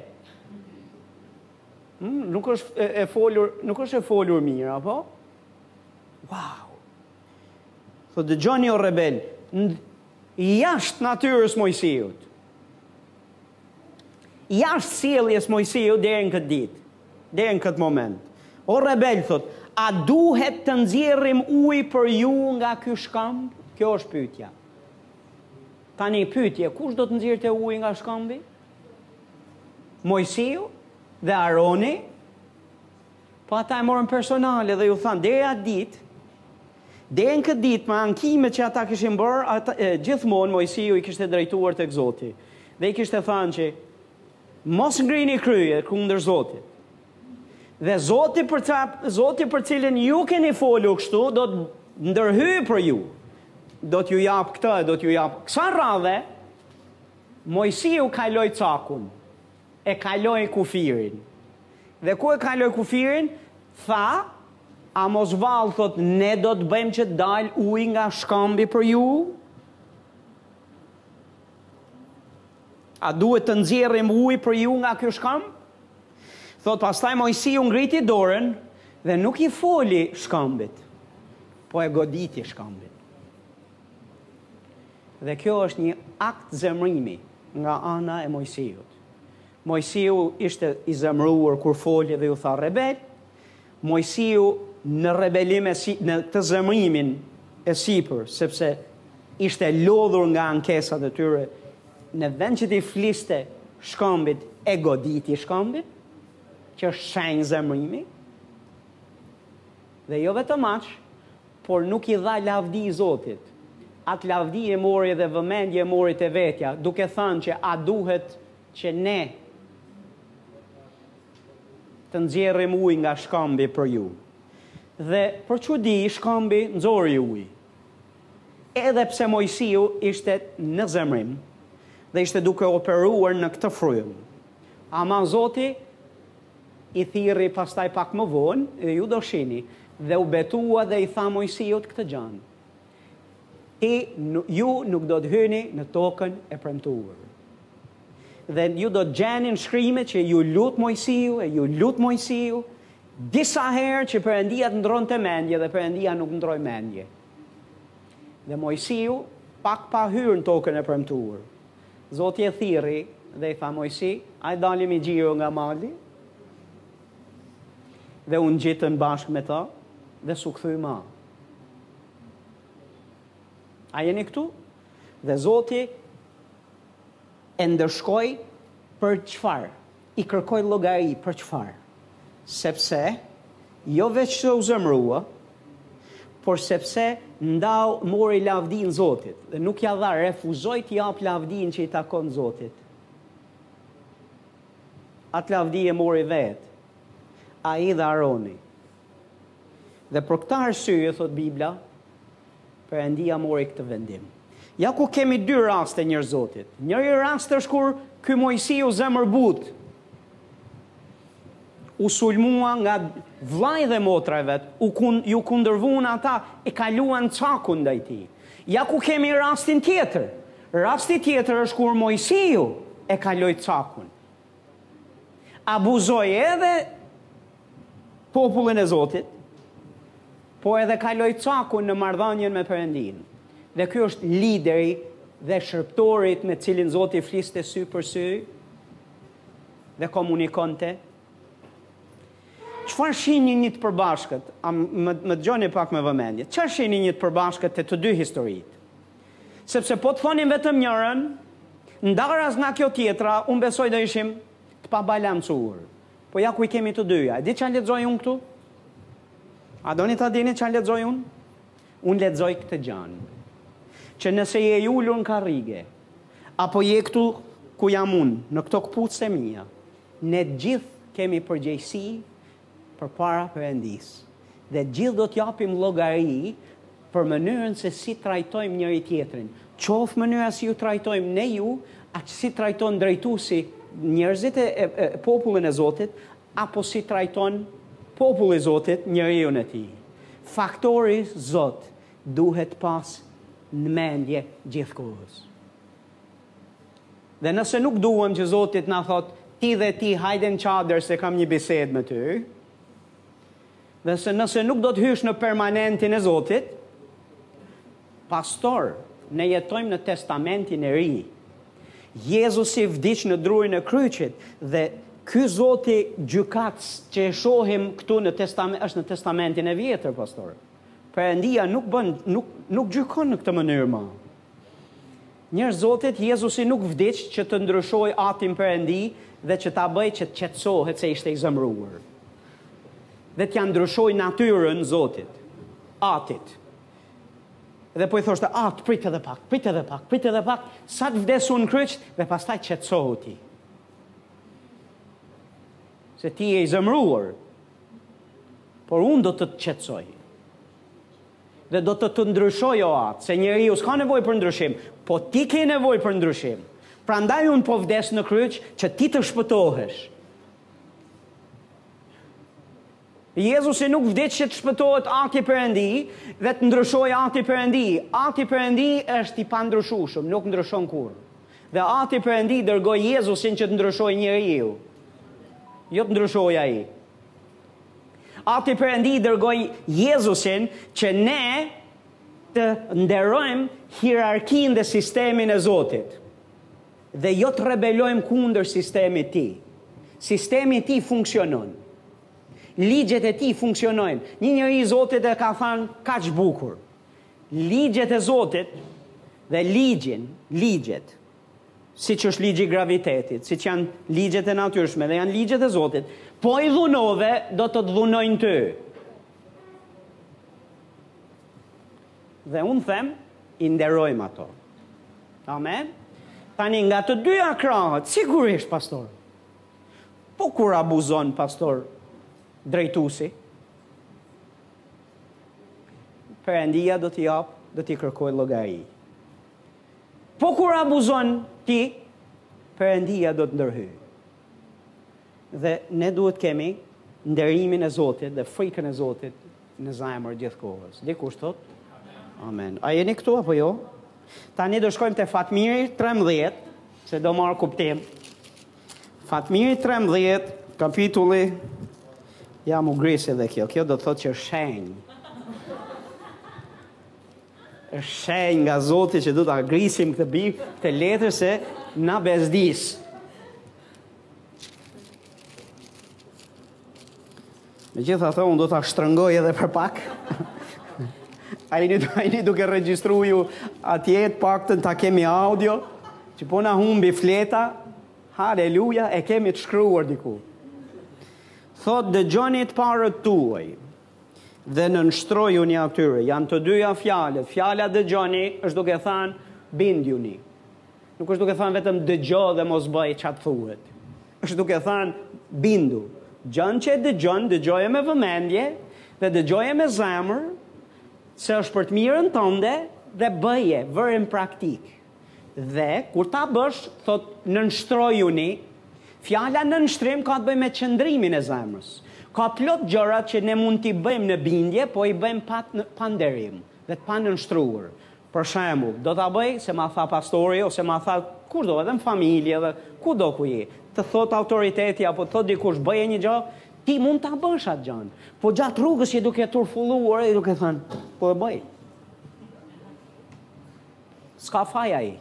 Hmm, nuk është e folur, nuk është e folur mirë, apo? Wow. Thotë dëgjoni o rebelë, jashtë natyrës Moisiut. Jashtë sjelljes Moisiut deri në këtë ditë, deri në këtë moment. O rebelë thotë, a duhet të nxjerrim ujë për ju nga ky shkamb? Kjo është pyetja. Tani pyetje, kush do të nxirrte ujë nga shkëmbi? Mojsiu dhe Aroni? Po ata e morën personale dhe iu thanë deri atë ditë Deri në këtë ditë me ankimet që ata kishin bërë, ata e, gjithmonë Mojsiu i kishte drejtuar tek Zoti dhe i kishte thënë që mos ngrini krye kundër Zotit. Dhe Zoti për ca, Zoti për cilin ju keni folur kështu, do të ndërhyjë për ju. Do t'ju jap këtë, do t'ju jap. Kësaj radhe, Mojsiu kaloi cakun, e kaloi kufirin. Dhe ku e kaloi kufirin, tha, a mos vallë, thotë, ne do të bëjmë që të dalë ujë nga shkambi për ju? A duhet të nxjerrim ujë për ju nga ky shkëmb? Thotë pastaj Moisiu ngriti dorën dhe nuk i foli shkëmbit, po e goditi shkëmbin. Dhe kjo është një akt zemrimi nga ana e Moisiut. Moisiu ishte i zemëruar kur foli dhe iu tha rebelë, Moisiu në rebelim e si, në të zemërimin e sipër, sepse ishte lodhur nga ankesat e tyre, në vend që t'i fliste shkëmbit, e goditi shkëmbin, që është shenjë zemërimi, dhe jo vetëm aq, por nuk i dha lavdi Zotit. Atë lavdi e mori dhe vëmendjen e mori te vetja, duke thënë që a duhet që ne Të nxjerrim ujë nga shkambi për ju. Dhe, për çudi, shkambi nxori ujë. Edhe pse Moisiu ishte në zemrim dhe ishte duke operuar në këtë frymë. Ama Zoti i thirri pastaj pak më vonë dhe ju do shihni dhe u betua dhe i tha Moisiut këtë gjanë. Ti, ju nuk do të hyni në tokën e premtuar. Dhe ju do të gjeni në shkrime që iu lut Mojsiu, e iu lut Mojsiu, disa herë që Perëndia të ndrronte mendje dhe Perëndia nuk ndërroi mendje. Dhe Mojsiu pak pa hyrë në tokën e premtuar. Zoti e thirri dhe i tha Mojsi, a i dalim një xhiro nga mali, dhe u ngjitën bashkë me ta, dhe s'u kthy ma. A jeni këtu? Dhe Zoti e ndëshkoi për çfarë? I kërkoi llogari për çfarë? Sepse, jo veç se u zemrua, por sepse ia mori lavdinë Zotit, dhe nuk ia dha, refuzoi t'i japë lavdinë që i takon Zotit. Atë lavdi e mori vetë, ai dhe Aroni. Dhe për këtë arsye, thotë Bibla, Perëndia mori këtë vendim. Ja ku kemi dy raste njerëz të Zotit. Njëri rast është kur ky Moisiu zemërbutë u sulmua nga vëllai dhe motra e vet, u kun, iu kundërvunë ata, e kaluan cakun ndaj tij. Ja ku kemi rastin tjetër. Rasti tjetër është kur Moisiu e kaloi cakun. Abuzoi edhe Popullin e Zotit, po edhe kaloi cakun në marrëdhanien me Perëndinë. Dhe ky është lideri dhe shërbëtori me të cilin Zoti fliste sy për sy dhe komunikonte. Çfarë shihni të përbashkët, a më, më dëgjoni pak me vëmendje, çfarë shihni të përbashkët te të dy historitë? Sepse po të thoshim vetëm njërën, ndarazi nga kjo tjetra, unë besoj do ishim të pabalancuar. Po ja ku i kemi të dyja. E di ça lexoj unë këtu? A doni ta dini ça lexoj unë? Unë lexoj këtë gjanë. Që nëse je i ulur në karrige, apo je këtu ku jam unë, në këto këpucët e mia, ne të gjithë kemi përgjegjësi përpara Perëndisë. Dhe të gjithë do të japim llogari për mënyrën se si trajtojmë njëri-tjetrin, qoftë mënyra si ju trajtojmë ne ju, a si trajton drejtuesi njerëzit e, e, e popullin e Zotit, apo si trajton populli i Zotit njeriun e tij. Faktori Zot duhet pas në mendje gjithkohës. Dhe nëse nuk duam që Zoti t'na thotë, ti dhe ti, hajde në çadër se kam një bisedë me ty, Dhe se nëse nuk do të hysh në permanentin e Zotit, pastor, ne jetojmë në testamentin e ri. Jezusi vdiq në drurin e kryqit dhe ky Zoti gjykatës që e shohim këtu në testament është në testamentin e vjetër, pastor. Perëndia nuk bën nuk nuk gjykon në këtë mënyrë më. Njerëz të Zotit, Jezusi nuk vdiq që të ndryshojë Atin Perëndi dhe që ta bëjë që të qetësohet se ishte i zemëruar. Dhe t'ia ndryshojë natyrën Zotit, Atit. Dhe po i thoshte, At, prit edhe pak, prit edhe pak, prit edhe pak, sa të vdes unë në kryq dhe pastaj qetësohu ti. Se ti je i zemëruar, por unë do të të qetësoj. Dhe do të të ndryshoj, o Atë, se njeriu s'ka nevojë për ndryshim, po ti ke nevojë për ndryshim. Prandaj unë po vdes në kryq që ti të shpëtohesh. Jezusi nuk vdiq që të shpëtohet Ati Perëndi dhe të ndryshojë Ati Perëndi. Ati Perëndi është i pandryshueshëm, nuk ndryshon kurrë. Dhe Ati Perëndi dërgoi Jezusin që të ndryshojë njeriu. Jo të ndryshojë ai. Ati Perëndi dërgoi Jezusin që ne të nderojmë hierarkinë dhe sistemin e Zotit dhe jo të rebelojmë kundër sistemit të tij. Sistemi i tij funksionon. Ligjet e tij funksionojnë. Një njeri i Zotit e ka thanë kaq bukur. Ligjet e Zotit dhe ligjin, ligjet, siç është ligji i gravitetit, siç janë ligjet e natyrshme dhe janë ligjet e Zotit. Po i dhunove, do të të dhunojnë ty. Dhe unë them, i nderojmë ato. Amen. Tani nga të dyja krahët, sigurisht pastor. Po kur abuzon pastor drejtuesi? Perëndia do t'i japë, do t'i kërkojë llogari. Po kur abuzon ti, Perëndia do të ndërhyjë. Dhe ne duhet kemi nderimin e Zotit dhe frikën e Zotit në zemër gjithë kohës. Dikush thotë? Amen. A jeni këtu apo jo? Tani do shkojmë te Fatmiri 13, se do marrë kuptim. Fatmiri 13, kapitulli. Ja m'u gris dhe kjo, kjo do të thotë që është shenjë. Është shenjë nga Zoti që do ta grisim këtë big, këtë letër se na bezdis. Megjithatë, unë do ta shtrëngoj edhe për pak. A jeni, a jeni duke regjistru ju atje, të paktën ta kemi audio, që po na humbi fleta, haleluja, e kemi të shkruar diku. Thotë dëgjoni të parët tuaj, Dhe nënshtrojuni atyre. Janë të dyja fjalët. Fjala dëgjoni është duke thanë bindjuni. Nuk është duke thanë vetëm dëgjo dhe mos bëj ça të thuhet. Është duke thanë bindu. Gjënë që e dëgjon, dëgjoje me vëmendje dhe dëgjoje me zemër se është për të mirën tënde dhe bëje, vëre në praktikë. Dhe, kur ta bësh, thotë, nënshtrojuni, fjala nënshtrim ka të bëjë me qëndrimin e zemrës. Ka plot gjëra që ne mund t'i bëjmë në bindje, po i bëjmë pa, pa nderim dhe pa nënshtruar. Për shembull, do ta bëj se ma tha pastori ose ma tha kushdo edhe në familje dhe kudo ku je. Të thotë autoriteti apo të thotë dikush bëje një gjë, ti mund ta bësh atë gjënë. Po gjatë rrugës je duke turfulluar e duke thënë, po e bëj. Ska faj ai.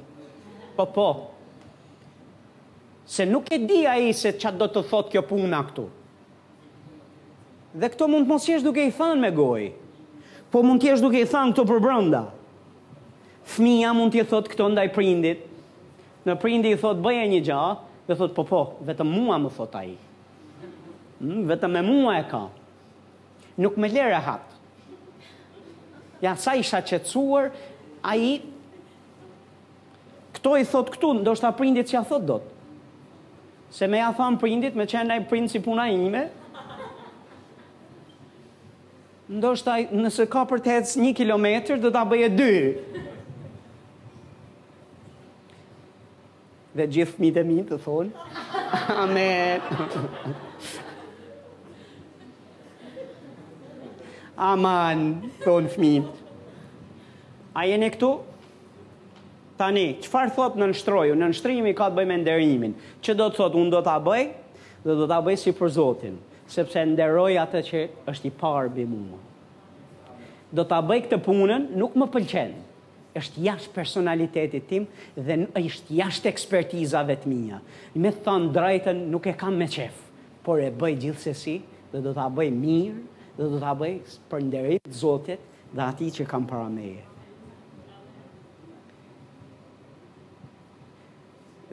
Po po. Se nuk e di ai se ç'a do të thotë kjo puna këtu. Dhe këto mund të mos jesh duke i thënë me gojë. Po mund të jesh duke i thënë këto për brenda. Fëmija mund t'i thotë këto ndaj prindit. Në prindi i thotë bëje një gjë, dhe thotë po po, vetëm mua më thotë ai. Hmm, vetëm me mua e ka. Nuk më le rehat. Ja, sa isha qetësuar, ai... Këto i thotë këtu, ndoshta prindit s'ja thotë dot. Se me ja thanë prindit, me qenë prind si puna ime, ndoshta nëse ka për të ecë një kilometër, do ta bëje dy. Dhe gjithë fëmijët e mi të thonë. Amen. Aman, thonë fëmijët. A jeni këtu? Tani, çfarë thotë nënshtroju? Nënshtrimi ka të bëjë me nderimin. Që do të thotë, unë do ta bëj, dhe do ta bëj si për Zotin, sepse nderoj atë që është i parë mbi mua. Do ta bëj këtë punën, nuk më pëlqen. Është jashtë personalitetit tim dhe është jashtë ekspertizave të mia. Me thënë të drejtën, nuk e kam me qejf, por e bëj gjithsesi dhe do ta bëj mirë dhe do ta bëj për nder të Zotit dhe atij që kam para meje.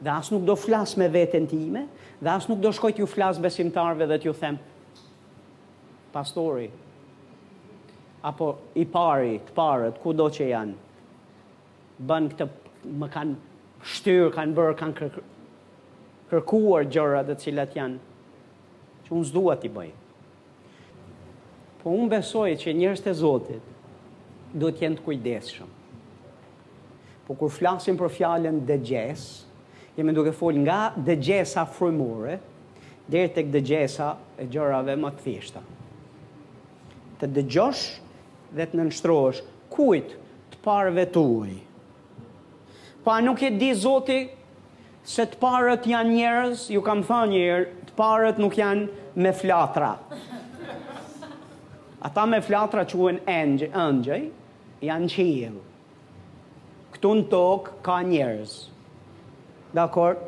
Dhe as nuk do flas me veten time, dhe as nuk do shkoj t'ju flas besimtarëve dhe t'ju them Pastori, apo i pari, të parët, kudo që janë, bënë këtë, më kanë shtyrë, kanë bërë, kanë kërkë, kërkuar gjëra të cilat janë, që unë s'dua t'i bëj. Po unë besoj që njerëzit e Zotit duhet të jenë të kujdesshëm. Po kur flasim për fjalën dëgjesë, jemi duke folë nga dëgjesa frymore, deri tek dëgjesa e gjërave më të thjeshta. Të dëgjosh dhe të nënshtrohesh kujt të parëve tuaj. Pa nuk e di Zoti se të parët janë njerëz, ju kam thënë një herë, të parët nuk janë me flatra. Ata me flatra quhen engjë, engjëj, Janë në qiell. Këtu në tokë ka njerëz. Dakord?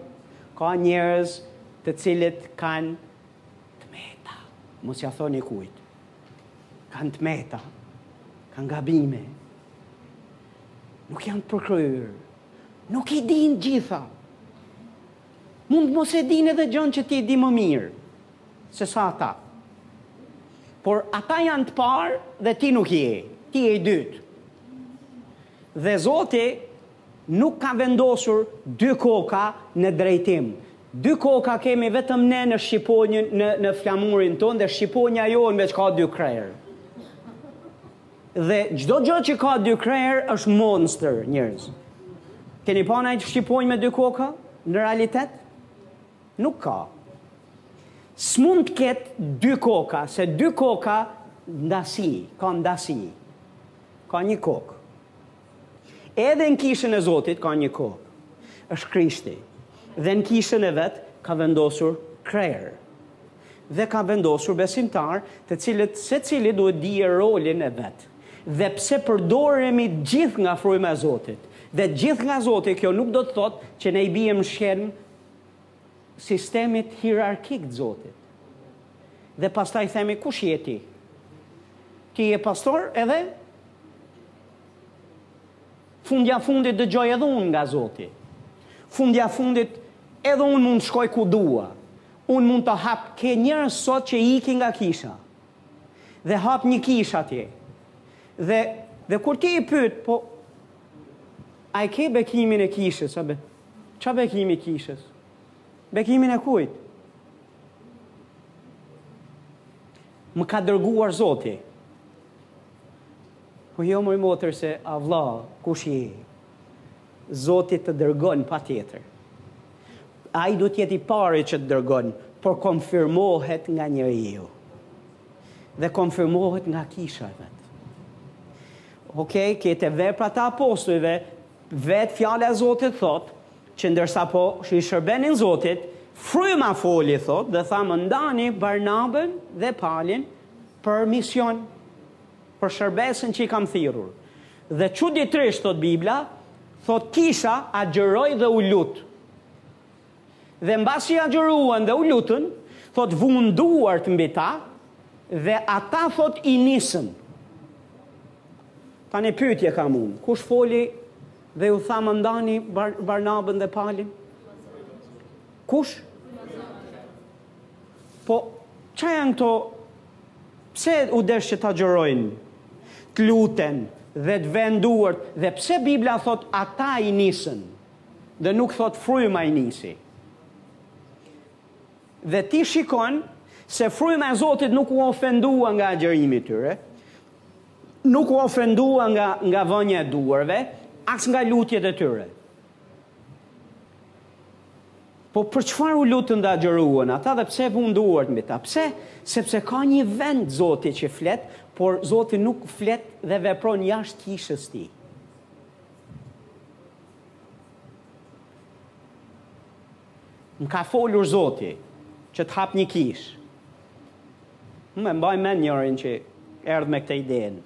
Ka njerëz të cilët kanë të meta. Mos ja thoni kujt. Kanë të meta. Kanë gabime. Nuk janë të përkryer. Nuk i dinë të gjitha. Mund të mos e dinë edhe gjënë që ti e di më mirë. se sa ata. Por ata janë të parë dhe ti nuk je, ti je i dytë. Dhe Zoti nuk ka vendosur dy koka në drejtim. Dy koka kemi vetëm ne në shqiponjën, në, në flamurin tonë dhe shqiponja jonë veç ka dy krerë. Dhe çdo gjë që ka dy krerë është monstër, njerëz. Keni pa nai shqiponjë me dy koka në realitet? Nuk ka. S'mund të ketë dy koka, se dy koka ndasi, ka ndasi. Ka një kokë. Edhe në kishën e Zotit ka një kokë. Është Krishti. Dhe në kishën e vet ka vendosur krerë dhe ka vendosur besimtar të cilët secili duhet ta dijë rolin e vet. Edhe pse përdoremi gjithë nga fryma e Zotit. Dhe gjithë nga Zoti kjo nuk do të thotë që ne i biem shqelm sistemit hierarkik të Zotit. Dhe pastaj themi kush je ti? Ti je pastor edhe fundja fundit dëgjoj edhe unë nga Zoti. Fundja fundit edhe unë mund të shkoj ku dua. Unë mund të hap ke njerëz sot që ikin nga kisha. Dhe hap një kishë atje. Dhe dhe kur ti i pyet, po a e ke bekimin e kishës, be? Ça bekimi i kishës? Bekimin e kujt? Më ka dërguar Zoti. Po jo mori motër, se a vlla, kush je? Zoti të dërgon patjetër. Ai duhet të jetë i pari që të dërgon, por konfirmohet nga njeriu. Dhe konfirmohet nga kisha e vet. Okej, okay, ke te Veprat e Apostujve, Vetë Fjala e Zotit thotë, që ndërsa po i shërbenin Zotit, fryma foli, thotë, dhe tha, më ndani Barnabën dhe Palin për mision, për shërbesën që i kam thirrur. Dhe çuditërisht, thotë Bibla, thotë kisha agjëroi dhe u lut. Dhe mbasi agjëruan dhe u lutën, thotë vunë duart mbi ta, dhe ata thotë i nisën. Tani pyetje kam unë, kush foli dhe ju tha më ndani bar, Barnabën dhe Palin? Kush? Po, ça janë këto, pse u desh që të agjërojnë, të luten dhe të vënë duart, dhe pse Bibla thotë ata i nisën? Dhe nuk thotë fryma i nisi. Dhe ti shikon se fryma e Zotit nuk u ofendua nga agjërimi i tyre, nuk u ofendua nga, nga vënja e duarve, as nga lutjet e tyre. Po për çfarë u lutën dhe agjëruan ata dhe pse vunë duart mbi ta? Pse? Sepse ka një vend Zoti që flet, por Zoti nuk flet dhe vepron jashtë kishës së tij. Më ka folur zoti që të hap një kishë. E mbaj mend njërin që erdh me këtë idenë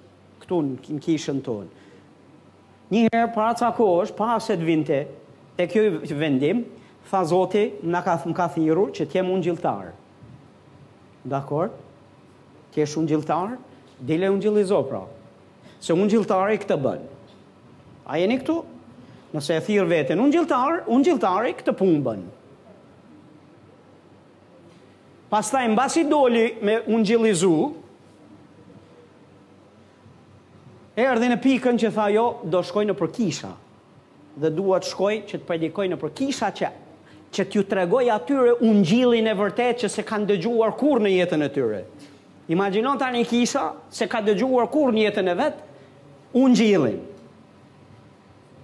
këtu në kishën tonë. Një herë para ca kohësh, para se të vinte te kjo vendim, tha zoti, më ka më ka thirrur që të jem ungjilltar. Dakord? Ti je ungjilltar? Dil e ungjillizo pra. Se ungjilltari këtë bën. A jeni këtu? Nëse e thirr veten ungjilltar, ungjilltari këtë punë bën. Pastaj mbasi doli me ungjillizu, erdhi në pikën që tha jo, do shkoj nëpër kisha. Dhe dua të shkoj që të predikoj nëpër kisha që që t'ju tregoj atyre ungjillin e vërtetë që s'e kanë dëgjuar kurrë në jetën e tyre. Imagjinon tani kisha s'e ka dëgjuar kurrë në jetën e vet, Ungjillin.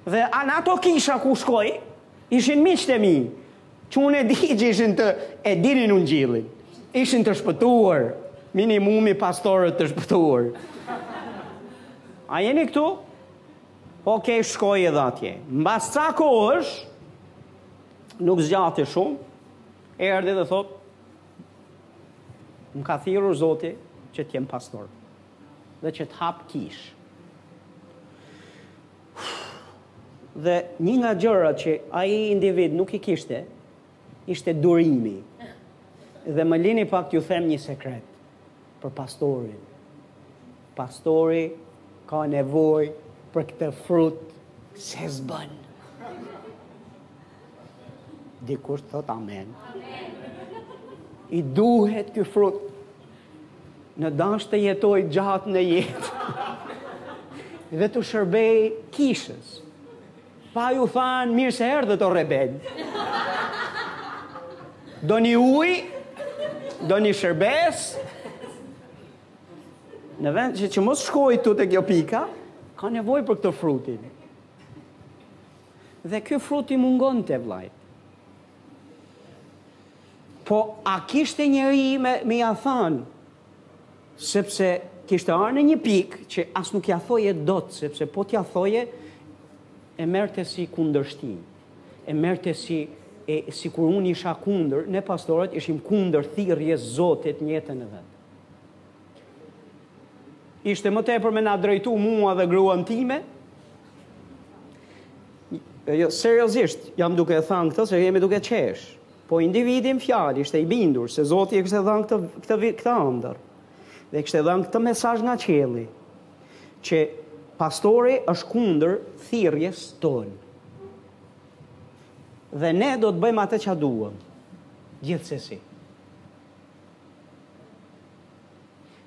Dhe në ato kisha ku shkoi, ishin miqtë e mi, që unë e di që ishin të e dinin Ungjillin. Ishin të shpëtuar, minimumi pastorët të shpëtuar. A jeni këtu? Ok, shkoi edhe atje. Mbas ca kohësh, nuk zgjati shumë, erdhi dhe thotë, Më ka thirrur Zoti që të jem pastor dhe që të hap kishë. Dhe një nga gjërat që ai individ nuk i kishte ishte durimi. Dhe më lini pak t'ju them një sekret për pastorin. Pastori ka nevojë për këtë frut se s'bën. Dikush të thotë amen. I duhet kjo frut. Në dashtë të jetojë gjatë në jetë. Dhe t'u shërbejë kishës. Pa iu thënë mirë se erdhët o rebelë. Do një ujë, do një shërbes, në vend që, që mos shkojë te te kjo pika, ka nevojë për këtë frutin. Dhe ky frut i mungonte vllajt. Po a kishte njeri me, me ia thanë, sepse kishte ardhë në një pikë që as nuk ia thoje dot, sepse po t'ia thoje, e merrte si kundërshti, e merrte si, e, sikur unë isha kundër, ne pastorët ishim kundër thirrjes Zotit në jetën e vet. ishte më tepër me na drejtu mua dhe gruan time. Jo, seriozisht, jam duke e thanë këtë se jemi duke qesh. Po individi në fjalë ishte i bindur se Zoti e kishte dhënë këtë këtë këtë ëndër. Dhe kishte dhënë këtë mesazh nga qielli që pastori është kundër thirrjes tonë. Dhe ne do të bëjmë atë që duam. Gjithsesi.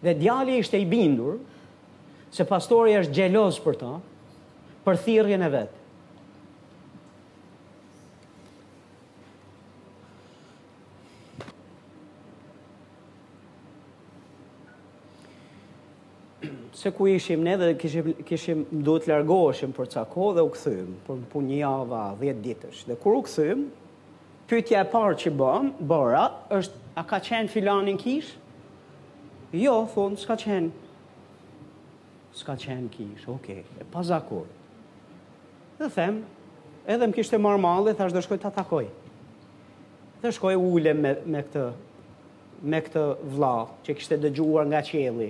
Dhe djali ishte i bindur se pastori është xheloz për të, për thirrjen e vet. se ku ishim ne edhe kishim kishim duhet të largoheshim për ca kohë dhe u kthyem për punë një javë, 10 ditësh. Dhe kur u kthyem, Pyetja e parë që bën, bëra, është a ka qenë filani në kishë? Jo, thonë, s'ka qenë. S'ka qenë në kishë, oke, e pazakontë. Dhe them, edhe më kishte marrë malli, thashë do shkoj ta takoj. Dhe shkoj ulem me, me këtë me këtë vlla që kishte dëgjuar nga qielli.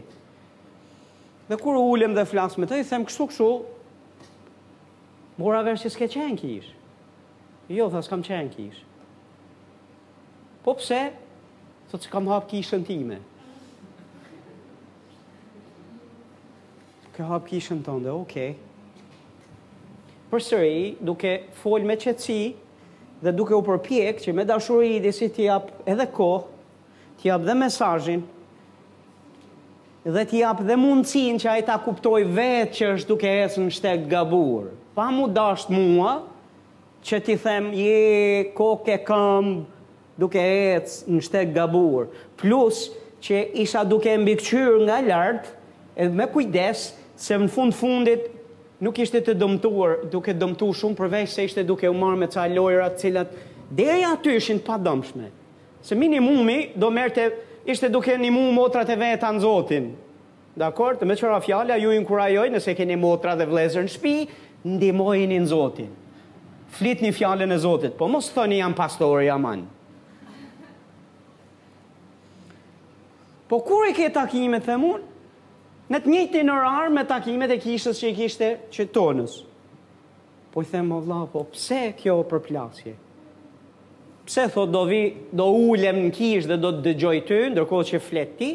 Dhe kur ulem dhe flas me të, i them kështu kështu, mora vesh që s'ke qenë në kishë. Jo, tha, s'kam qenë në kishë. Po pse? Thotë, se kam hapë kishën time. Ke hapë kishën tënde, oke. Përsëri, duke folë me qetësi, dhe duke u përpjekë që me dashuri disi t'i jap edhe kohë, T'i jap dhe mesazhin dhe t'i jap dhe mundësinë që ai ta kuptojë vetë që është duke ecë në shteg të gabuar, pa m'u dashtë mua që t'i them je kokë e këmbë duke ecë në shteg të gabuar, plus që isha duke e mbikëqyrë nga lart e me kujdes se në fund fundit nuk ishte të dëmtuar, duke dëmtu shumë përveçse ishte duke u marrë me ca lojëra të cilat deri aty ishin të padëmshme. Se minimumi do merrte ishte duke nimu motrat e veta në Zotin. Dakord? Meqë ra fjala ju inkurajoj nëse keni motra dhe vëllezër në shpi, ndihmojini në Zotin. Flitni fjalën e Zotit, po mos thoni jam pastori aman. Po kur i ke takimet, them unë? Në të njëjtin orar me takimet e kishës që i kishte që tonës. Po i them o vlla, po pse kjo përplasje? Pse thot do vi, do ulem në kish dhe do të dëgjoj ty, ndërkohë që flet ti?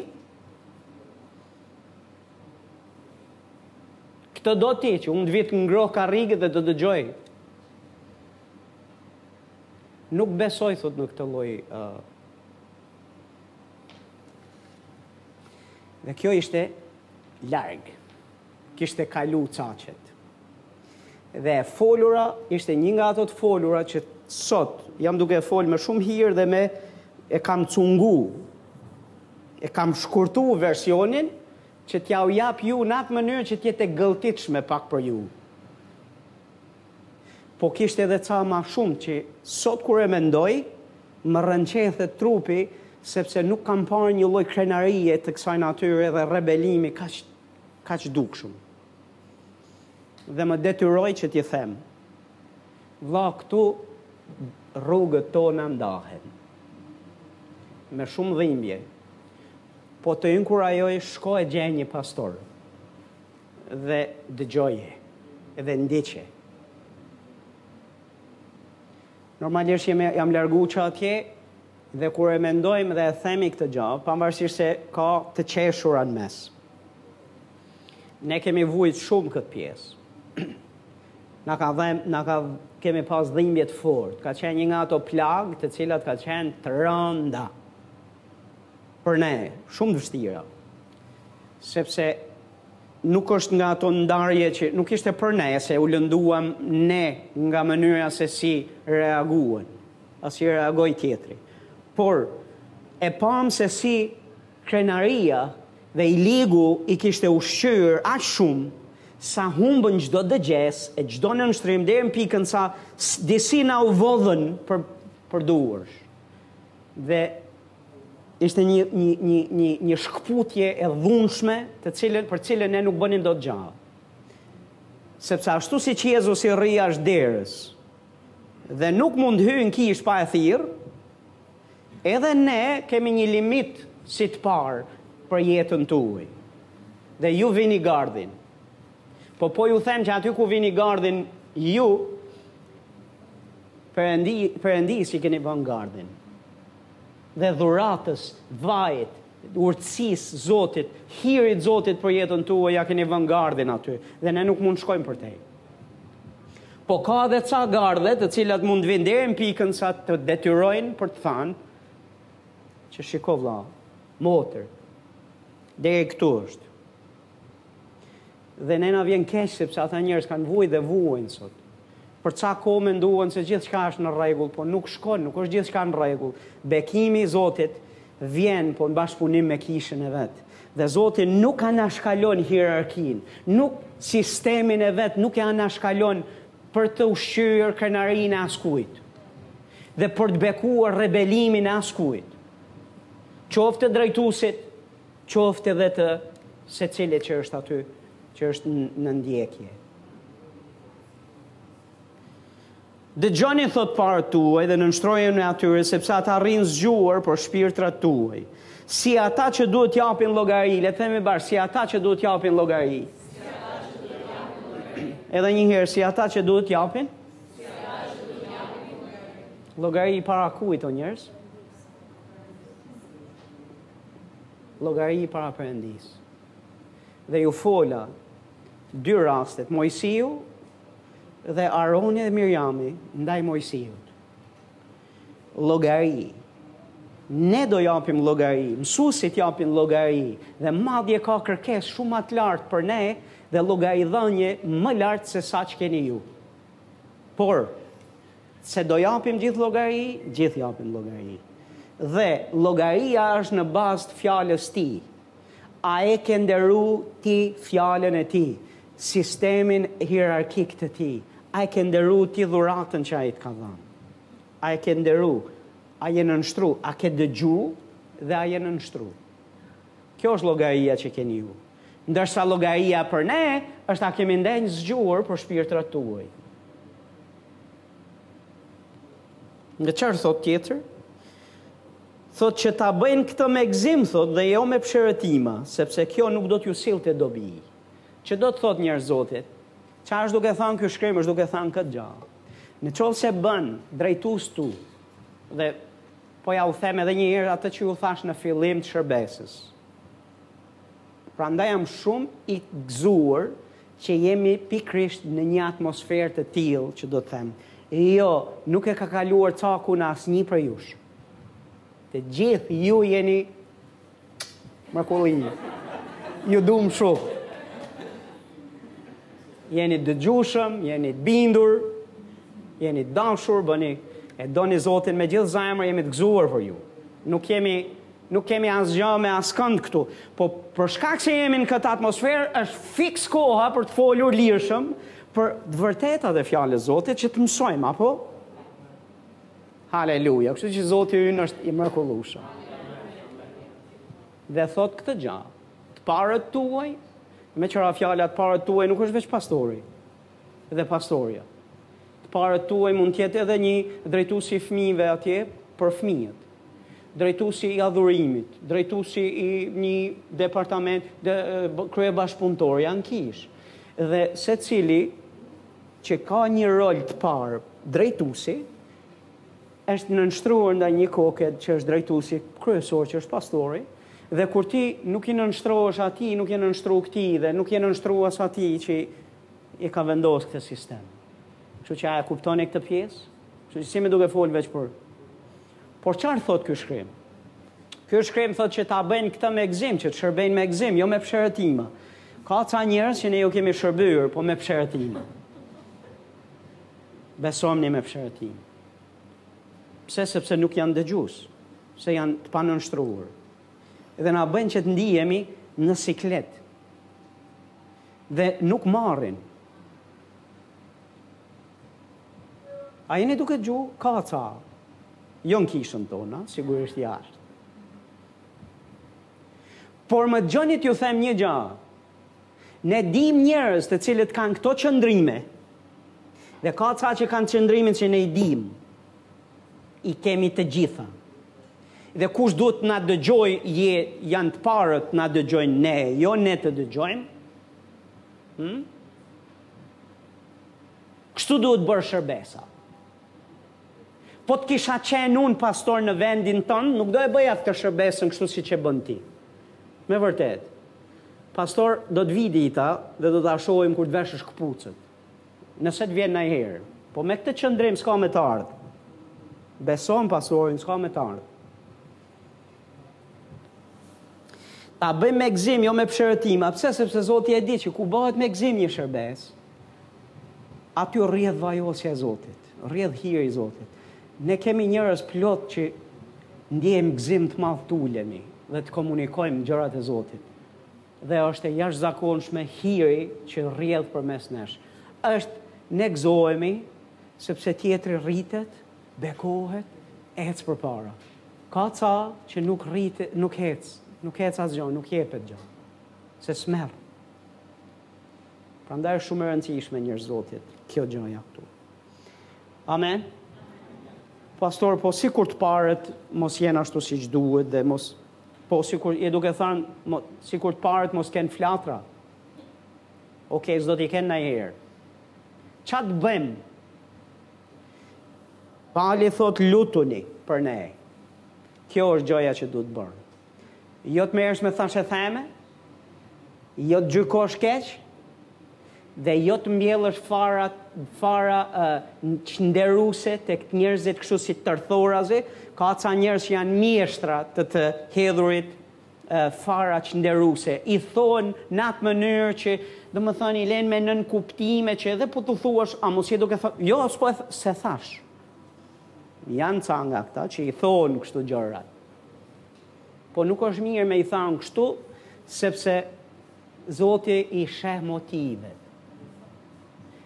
Këtë do ti që unë të vij t'ngroh karrigë dhe të dëgjoj. Nuk besoj, thot në këtë lloj. Uh... Dhe kjo ishte larg. kishte kalu caqet. Dhe e folura ishte një nga ato të folura që sot jam duke fol me shumë hir dhe me e kam cungu, e kam shkurtu versionin që t'jua jap ju në atë mënyrë që t'jetë e gëltitshme pak për ju. Po kishte edhe ca ma shumë që sot kur e mendoj, më rënqethet trupi, sepse nuk kam parë një lloj krenarije të kësaj natyre dhe rebelimi kaq kaq dukshëm. Dhe më detyroi që t'i them, Vlla, këtu rrugët tona ndahen. Me shumë dhimbje, po të inkurajoj shko e gjej një pastor dhe dëgjoje dhe ndiqe. Normalisht jam largu që atje, Dhe kur e mendojmë dhe e themi këtë gjë, pavarësisht se ka të qeshura në mes. Ne kemi vujt shumë këtë pjesë. na ka dhemb, na ka kemi pas dhimbje të fortë. Ka qenë një nga ato plagë të cilat ka qenë të rënda për ne, shumë të vështira. Sepse nuk është nga ato ndarje që nuk ishte për ne se u lënduam ne nga mënyra se si reaguan. A si reagoi tjetri. Por, e pamë se si krenaria dhe i ligu i kishte ushqyer aq shumë, sa humbën çdo dëgjesë e çdo nënshtrim deri në pikën sa disi na u vodhën për për duarsh. Dhe ishte një një një një një shkëputje e dhunshme, të cilën për të cilën ne nuk bënim dot gja. Sepse ashtu siç Jezusi rri jashtë derës, Dhe nuk mund të hyjë në kishë pa e thirrë. Edhe ne kemi një limit si të parë për jetën tuaj. Dhe ju vini gardhin. Po po ju them që aty ku vini gardhin ju Perëndi, perëndis i keni vën gardhin. Dhe dhuratës, vajit, Urtësisë Zotit, hirit Zotit për jetën tuaj ja keni vënë gardhin aty dhe ne nuk mund të shkojmë përtej. Po ka edhe ca gardhe të cilat mund të vinë deri në pikën sa të detyrojnë për të thënë që shiko vëlla, motër, deri këtu është. Dhe ne na vjen keq sepse ata njerëz kanë vuajt dhe vuajnë sot. Për ca kohë menduan se gjithçka është në rregull, por nuk shkon, nuk është gjithçka në rregull. Bekimi i Zotit vjen po në bashkëpunim me kishën e vet. Dhe Zoti nuk anashkalon hierarkinë, nuk sistemin e vet nuk e anashkalon për të ushqyer krenarinë e askujt dhe për të bekuar rebelimin e askujt. Qoftë drejtuesit, Qoftë edhe të secilit që është aty, që është në ndjekje. Dëgjoni thot të parët tuaj dhe nënshtrojuni atyre, sepse ata rrinë zgjuar për shpirtrat tuaj. Si ata që duhet japin llogari, le themi bashkë, si ata që duhet japin llogari. Edhe një herë, si ata që duhet japin? Llogari para kujt o njerëz? llogari para Perëndisë. Dhe ju fola dy rastet, Moisiu dhe Aroni dhe Miriami ndaj Moisiut. Llogari. Ne do japim llogari, mësuesit japin llogari dhe madje ka kërkesë shumë më të lartë për ne dhe llogaridhënie më lart se sa që keni ju. Por Se do japim gjithë llogari, gjithë japim llogari. Dhe llogaria është në bazë të fjalës tij. A e ke nderu ti fjalën e tij, sistemin hierarkik të tij? A e ke nderu ti dhuratën që ai të ka dhanë? A e ke nderu? A je nënshtru? A ke dëgju dhe a je nënshtru? Kjo është llogaria që keni ju. Ndërsa llogaria për ne është a kemi ndenjë zgjuar për shpirtrat tuaj. Dhe çfarë thot tjetër? Thot që ta bëjnë këtë me gzim thot dhe jo me psherëtima, sepse kjo nuk do t'ju sillte dobi. Që do të thot njerëz të Zotit? Çfarë është duke thënë ky shkrim, është duke thënë këtë gjë. Në qoftë se bën drejtuesit e tu dhe po ja u them edhe një herë atë që ju thash në fillim të shërbesës. Prandaj jam shumë i gëzuar që jemi pikërisht në një atmosferë të tillë që do të them, jo, nuk e ka kaluar cakun në asnjë prej jush. Të gjithë ju jeni mrekulli. Ju duam shumë. Jeni dëgjushëm, jeni bindur, jeni dashur, bëni e doni Zotin me gjithë zemër, jemi të gëzuar për ju. Nuk kemi Nuk kemi asgjë me askënd këtu, po për shkak se jemi në këtë atmosferë, është fiks koha për të folur lirshëm për të vërtetat e fjalës së Zotit që të mësojmë, apo? Haleluja, kështu që Zoti ynë është i mrekullueshëm. Dhe thotë këtë gjë, të parët tuaj, me tjera fjalë të parët tuaj nuk është veç pastori. dhe pastorja. Të parët tuaj mund të jetë edhe një drejtues i fëmijëve atje për fëmijët. Drejtuesi i adhurimit, drejtuesi i një departamenti, dhe, kryebashkëpunëtori a në kishë. Dhe secili që ka një rol të parë drejtuesi, është nënshtruar ndaj një koke që është drejtuesi kryesor që është pastori, dhe kur ti nuk i nënshtrohesh atij, nuk i nënshtrohesh këtij dhe nuk i nënshtrohesh as atij që e ka vendosë këtë sistem. Kështu që a e kuptoni këtë pjesë? Kështu që s'jemi duke folë veç për... Por çfarë thotë ky shkrim? Ky shkrim thotë që ta bëjnë këtë me gëzim, që të shërbejnë me gëzim, jo me psherëtima. Ka ca njerëz që ne ju kemi shërbyer, po me psherëtima. Besomni, me psherëtima. Pse? Sepse nuk janë dëgjues, se janë të panënshtruar. Dhe na bëjnë që të ndihemi në siklet Dhe nuk marrin. A jeni duke dëgju? Ka ca, Jo në kishën tonë, sigurisht jashtë. Por më dëgjoni t'ju them një gja. Ne dimë njerëz të cilët kanë këto qëndrime. Dhe ka ca që kanë qëndrimin që ne i dimë. i dimë të gjitha. Dhe kush duhet të na dëgjojë, je janë të parët të na dëgjojnë ne, jo ne të dëgjojmë. Hmm? Kështu duhet bërë shërbesa. Po të kisha qenë unë pastor në vendin tënd, nuk do e bëja këtë shërbesën kështu siç e bën ti. Me vërtet, pastor do të vijë dita dhe do ta shohim kur të veshësh këpucët. Nëse të vjen nanjëherë. Po me këtë qëndrim s'ka me të ardhë. Besoje pastorin, s'ka me të ardhë. Ta bëjmë me gzim, jo me psherëtima. Pse? Sepse Zoti e di që ku bëhet me gzim një shërbesë, aty rrjedh vajosja e Zotit, rrjedh hiri i Zotit. Ne kemi njerëz plot që ndjejmë gzim të madhë të ulemi dhe të komunikojmë gjërat e Zotit. Dhe është e jashtëzakonshme hiri që rrjedh përmes nesh. Është, ne gëzohemi sepse tjetri rritet, bekohet, ec përpara. Ka ca që nuk rritet, nuk ec, nuk ec asgjë, nuk jepet gjë. Se s'merr. Prandaj është shumë e rëndësishme njerëz të Zotit kjo gjë ja këtu. Amen. Pastor, po sikur të parët mos jenë ashtu siç duhet dhe mos Po sikur je duke thënë sikur të parët mos kenë flatra. Ok, s'do t'i kenë nanjëherë. Ça të bëjmë? Pali thotë lutuni për ne. Kjo është gjoja që duhet bërë. Jo të merresh me thashetheme, jo të gjykosh keq, Dhe jo të mbjellësh fara fara çnderuese tek njerëzit kështu si tërthorazi, ka ca njerëz që janë mjeshtra të të hedhurit fara çnderuese. I thonë në atë mënyrë që domethënë i lenë me nënkuptime që edhe po t'u thuash a mos je duke thënë jo, aspo, s'e thashë. Janë ca nga këta që i thonë kështu gjërat. Po nuk është mirë me i thanë kështu, sepse Zoti i sheh motivet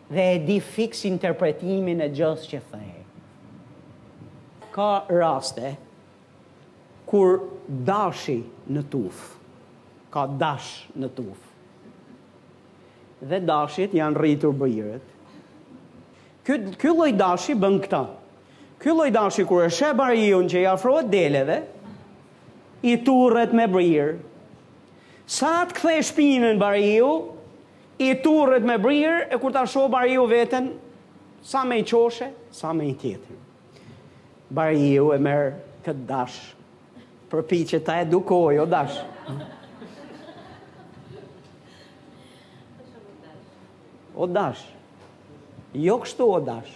dhe e di fiks interpretimin e gjësë që the. Ka raste kur dashi në tufë, ka dash në tufë, dhe dashit i janë rritur brirët, Ky ky lloj dashi bën këtë. Ky lloj dashi kur e sheh bariun që i afrohet deleve, i turret me brirë. Sa të kthejë shpinën bariu, i turret me brirë e kur ta shohë bariu veten, sa m'një qoshe, sa m'një tjetër. Bariu e merr këtë dash, përpiqet ta edukojë o dash. O dash. Jo kështu o dash.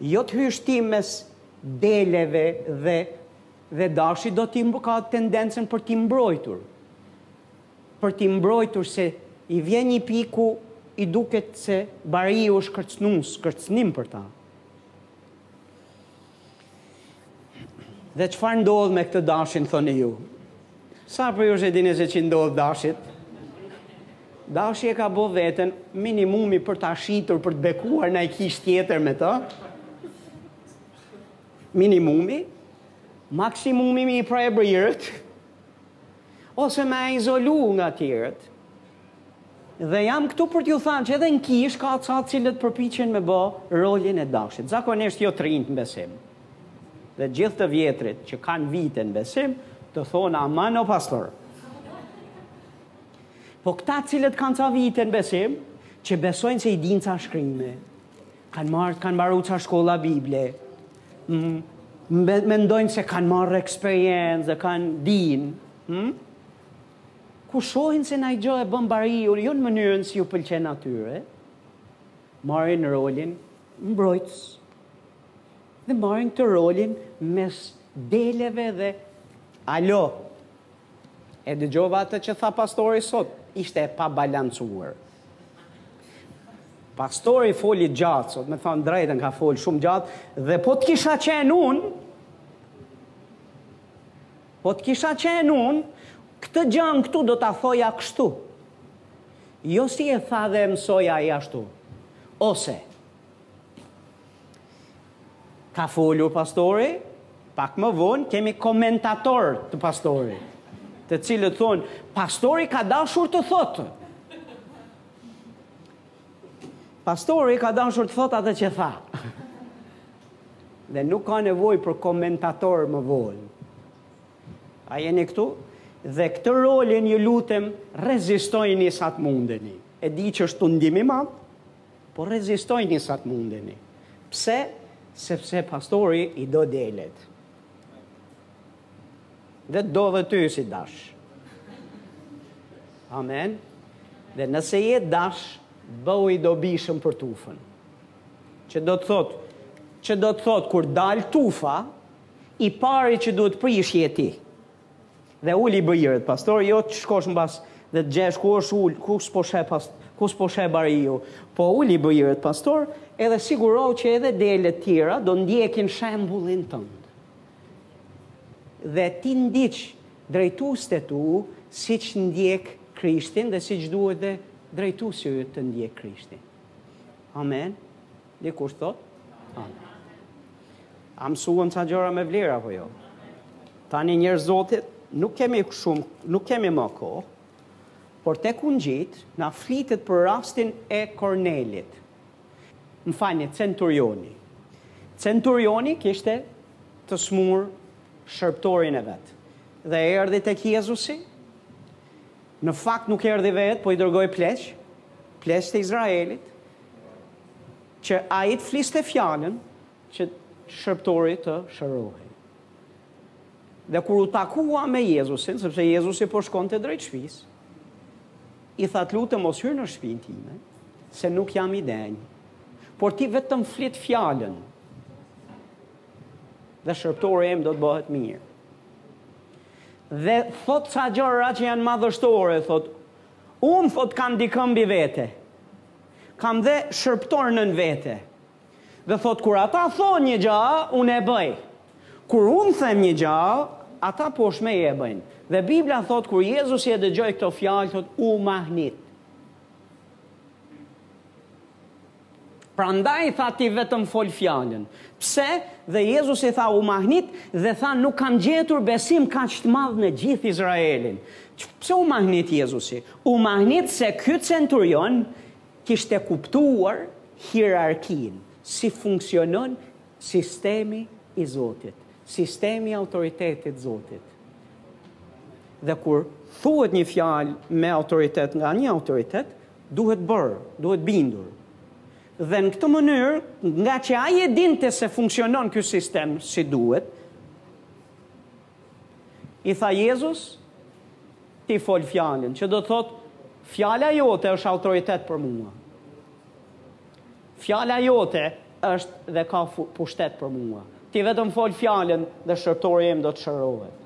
Jo të hysh ti mes deleve dhe dhe dashi do t'i, ka tendencën për t'i mbrojtur. Për t'i mbrojtur se i vjen një çikë, i duket se bariu është kërcnus, kërcënim për ta. Dhe çfarë ndodh me këtë dashin thoni ju? Sa prej jush e dini se ç'i ndodh dashit? Dashi e ka bo veten minimumi për ta shitur, për të bekuar naj kishë tjetër me të. Minimumi, maksimumi me i pre brirët, ose me e izolu nga tjerët, Dhe jam këtu për t'ju thënë që edhe në kishë ka ca të cilët përpiqen me bo rolin e dashit. Zakonisht jo të rinjtë në besim. Dhe gjithë të vjetrit që kanë vite në besim, të thonë aman o pastor. Po këta të cilët kanë ca vite në besim, që besojnë se i dinë ca shkrime, kanë marrë, kanë mbaru ca shkolla Bible, mm, mendojnë se kanë marrë eksperiencë dhe kanë dinë, mm? Kur shohin se naj gja e bon bariu jo në mënyrën si ju pëlqen atyre, marrin rolin mbrojtës dhe marrin këtë rolin mes deleve dhe Alo. E dëgjova atë që tha pastori sot, ishte e pabalancuar. Pastori foli gjatë sot, me thanë drejtën ka fol shumë gjatë dhe po të kisha qenë unë Po të kisha qenë unë, këtë gjanë këtu do ta thoja kështu. Jo si e tha dhe e mësoi ai ashtu. Ose ka folur pastori, pak më vonë kemi komentatorë të pastorit, të cilët thonë, pastori ka dashur të thotë. Pastori ka dashur të thotë atë që tha. Dhe nuk ka nevojë për komentatorë më vonë. A jeni këtu? Dhe këtë rolin ju lutem rezistojini sa të mundeni. E di që është tundim i madh, po rezistojini sa të mundeni. Pse? Sepse pastori i do delet. Dhe të do dhe ty si dash. Amen. Dhe nëse je dash, bëhu i dobishëm për tufën. Që do të thotë, që do të thotë kur dal tufa, i pari që duhet t'prijë je ti. Dhe uli brirët, pastor, jo të shkosh mbas dhe të gjesh ku është ul, ku s'po sheh pas, ku s'po sheh bariu. Po uli brirët, pastor, edhe sigurohu që edhe delet tjera do ndjekin shembullin tënd. Dhe ti ndiq drejtuesit e tu siç ndjekin Krishtin dhe siç duhet dhe drejtuesi yt të ndjekë Krishtin. Amen. Dikush thotë Amen. A mësuam ca gjëra me vlerë apo jo? Tani njerëz të Zotit, nuk kemi shumë, nuk kemi më kohë, por tek ungjijtë, na flitet për rastin e Kornelit. Më falni, Centurioni. Centurioni kishte të sëmurë shërbëtorin e vet. Dhe erdhi tek Jezusi. Në fakt nuk erdhi vetë, po i dërgoi pleq, pleq të Izraelit, që ai të fliste fjalën që shërbëtori të shërohej. Dhe kur u takua me Jezusin, sepse Jezusi po shkonte drejt shtëpisë, I tha të lutem mos hyr në shtëpinë time, se nuk jam i denjë. Por ti vetëm flit fjalën. Dhe shërbëtori im do të bëhet mirë. Dhe thotë ca gjëra që janë madhështore, thotë. Unë thotë kam dikë mbi vete. Kam dhe shërbëtorë nën vete. Dhe thotë kur ata thonë një gjë, unë e bëj. Kur unë them një gjë, ata poshtë meje e bëjnë. Dhe Bibla thotë kur Jezusi e dëgjoi këto fjalë, thotë u mahnit. Prandaj tha ti vetëm fol fjalën. Pse? Dhe Jezusi tha u mahnit dhe tha nuk kam gjetur besim kaq të madh në gjithë Izraelin. Pse u mahnit Jezusi? U mahnit se ky centurion Kishte kuptuar hierarkinë, si funksionon sistemi i Zotit, sistemi i autoritetit të Zotit. Dhe kur thuhet një fjalë me autoritet nga një autoritet, duhet bërë, duhet bindur. Dhe në këtë mënyrë, ngaqë ai e dinte se funksionon ky sistem si duhet, I tha Jezusit, Ti fol fjalën, që do të thotë, fjala jote është autoritet për mua. Fjala jote është dhe ka pushtet për mua. Ti vetëm fol fjalën dhe shërbëtori im do të shërohet.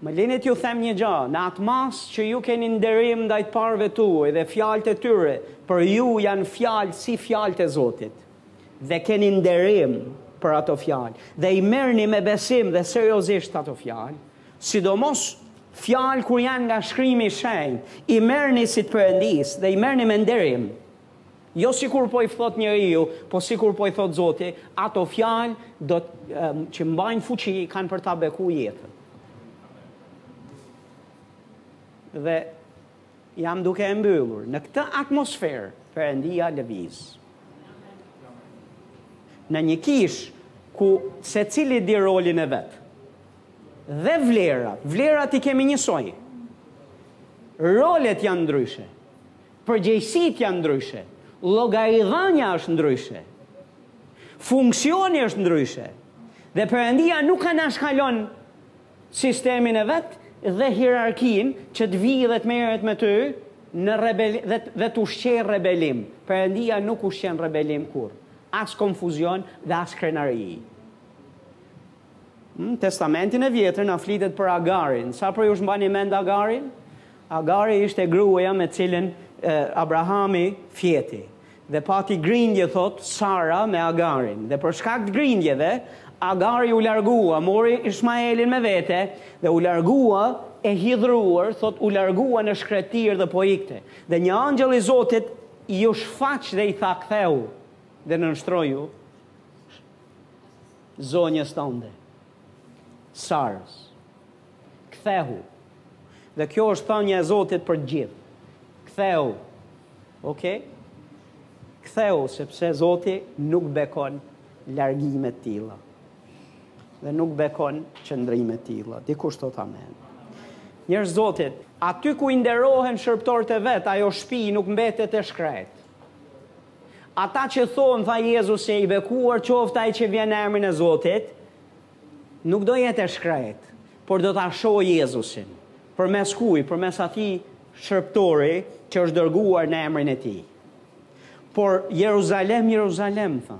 Më lini t'ju them një gja, në atë masë që ju keni nderim ndaj të parëve tuaj dhe fjalët e tyre, për ju janë fjalë si fjalët e Zotit. Dhe keni nderim për ato fjalë dhe i merrni me besim dhe seriozisht ato fjalë, sidomos fjalë kur janë nga shkrimi i shenjtë, i merrni si të Perëndisë dhe i merrni me nderim. Jo sikur po i thotë njeriu, po sikur po i thotë Zoti, ato fjalë do të që mbajnë fuqi kanë për ta beku jetën. Dhe Jam duke e mbyllur. Në këtë atmosferë, Perëndia lëviz. Në një kishë ku secili di rolin e vet. Dhe vlerat, vlerat i kemi njësoj. Rolet janë ndryshe. Përgjegjësitë janë ndryshe. Llogaridhënia është ndryshe. Funksioni është ndryshe. Dhe Perëndia nuk e anashkalon sistemin e vet dhe hierarkinë që të vijë dhe të merret me ty në rrebel dhe dhe të ushqejë rrebelim. Perëndia nuk ushqen rrebelim kurrë, as konfuzion dhe as krenari. Në Testamentin e Vjetër na flitet për Agarin. Sa prej jush mbani mend Agarin? Agari ishte gruaja me cilën Abrahami fjeti. Dhe pati grindje, thotë, Sara me Agarin. Dhe për shkak të grindjeve, Agari u largua, mori Ishmaelin me vete, dhe u largua e hidhëruar, thotë, u largua në shkretirë dhe po ikte. Dhe një angjëll i Zotit iu shfaq dhe i tha, Kthehu dhe nënshtroju zonjës tënde, Sarës. Kthehu. Dhe kjo është thënia e Zotit për të gjithë. Kthehu. Okej? Kthehu sepse Zoti nuk bekon largime të tilla. Dhe nuk bekon qëndrime të tilla. Dikush thotë amen. Njerëz të Zotit, aty ku i nderohen shërbëtorët e vet, ajo shpi nuk mbetet e shkretë. Ata që thonë, tha Jezusi, i bekuar qoftë ai që vjen në emrin e Zotit, Nuk do jetë e shkretë, por do ta shohë Jezusin, përmes kujt, përmes atij shërbëtori që është dërguar në emrin e tij. Por Jeruzalem, Jeruzalem, tha.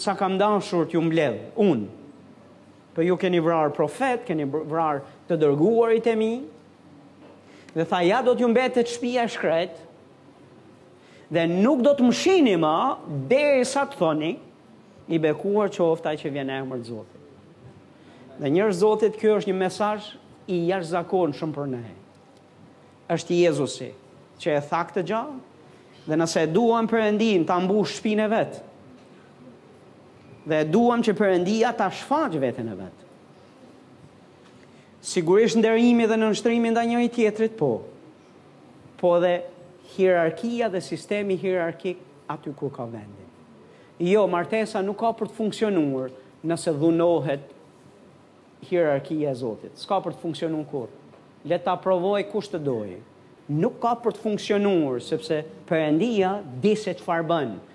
Sa kam dashur t'ju mbledh, unë. Po ju keni vrarë profetët, keni vrarë të dërguarit e mi. Dhe tha, ja do t'ju mbetet shpia e shkretë, Dhe nuk do të më shihni ma derisa të thoni i bekuar qoftë ai që vjen n'emër të Zotit. Dhe njerëz të Zotit, kjo është një mesazh i jashtëzakonshëm për ne. është Jezusi që e tha këtë gja, dhe nëse e duam Perëndinë ta mbushë shpinë e vet, dhe e duam që Perëndia ta shfaqë veten e vet. Sigurisht nderimi dhe nënshtrimi ndaj njëri-tjetrit, po, Po edhe hierarkia dhe sistemi hierarkik aty ku ka vendin. Jo, martesa nuk ka për të funksionuar nëse dhunohet hierarkia e Zotit. S'ka për të funksionuar kurrë. Le ta provojë kush të dojë. Nuk ka për të funksionuar sepse Perëndia di se çfarë bën.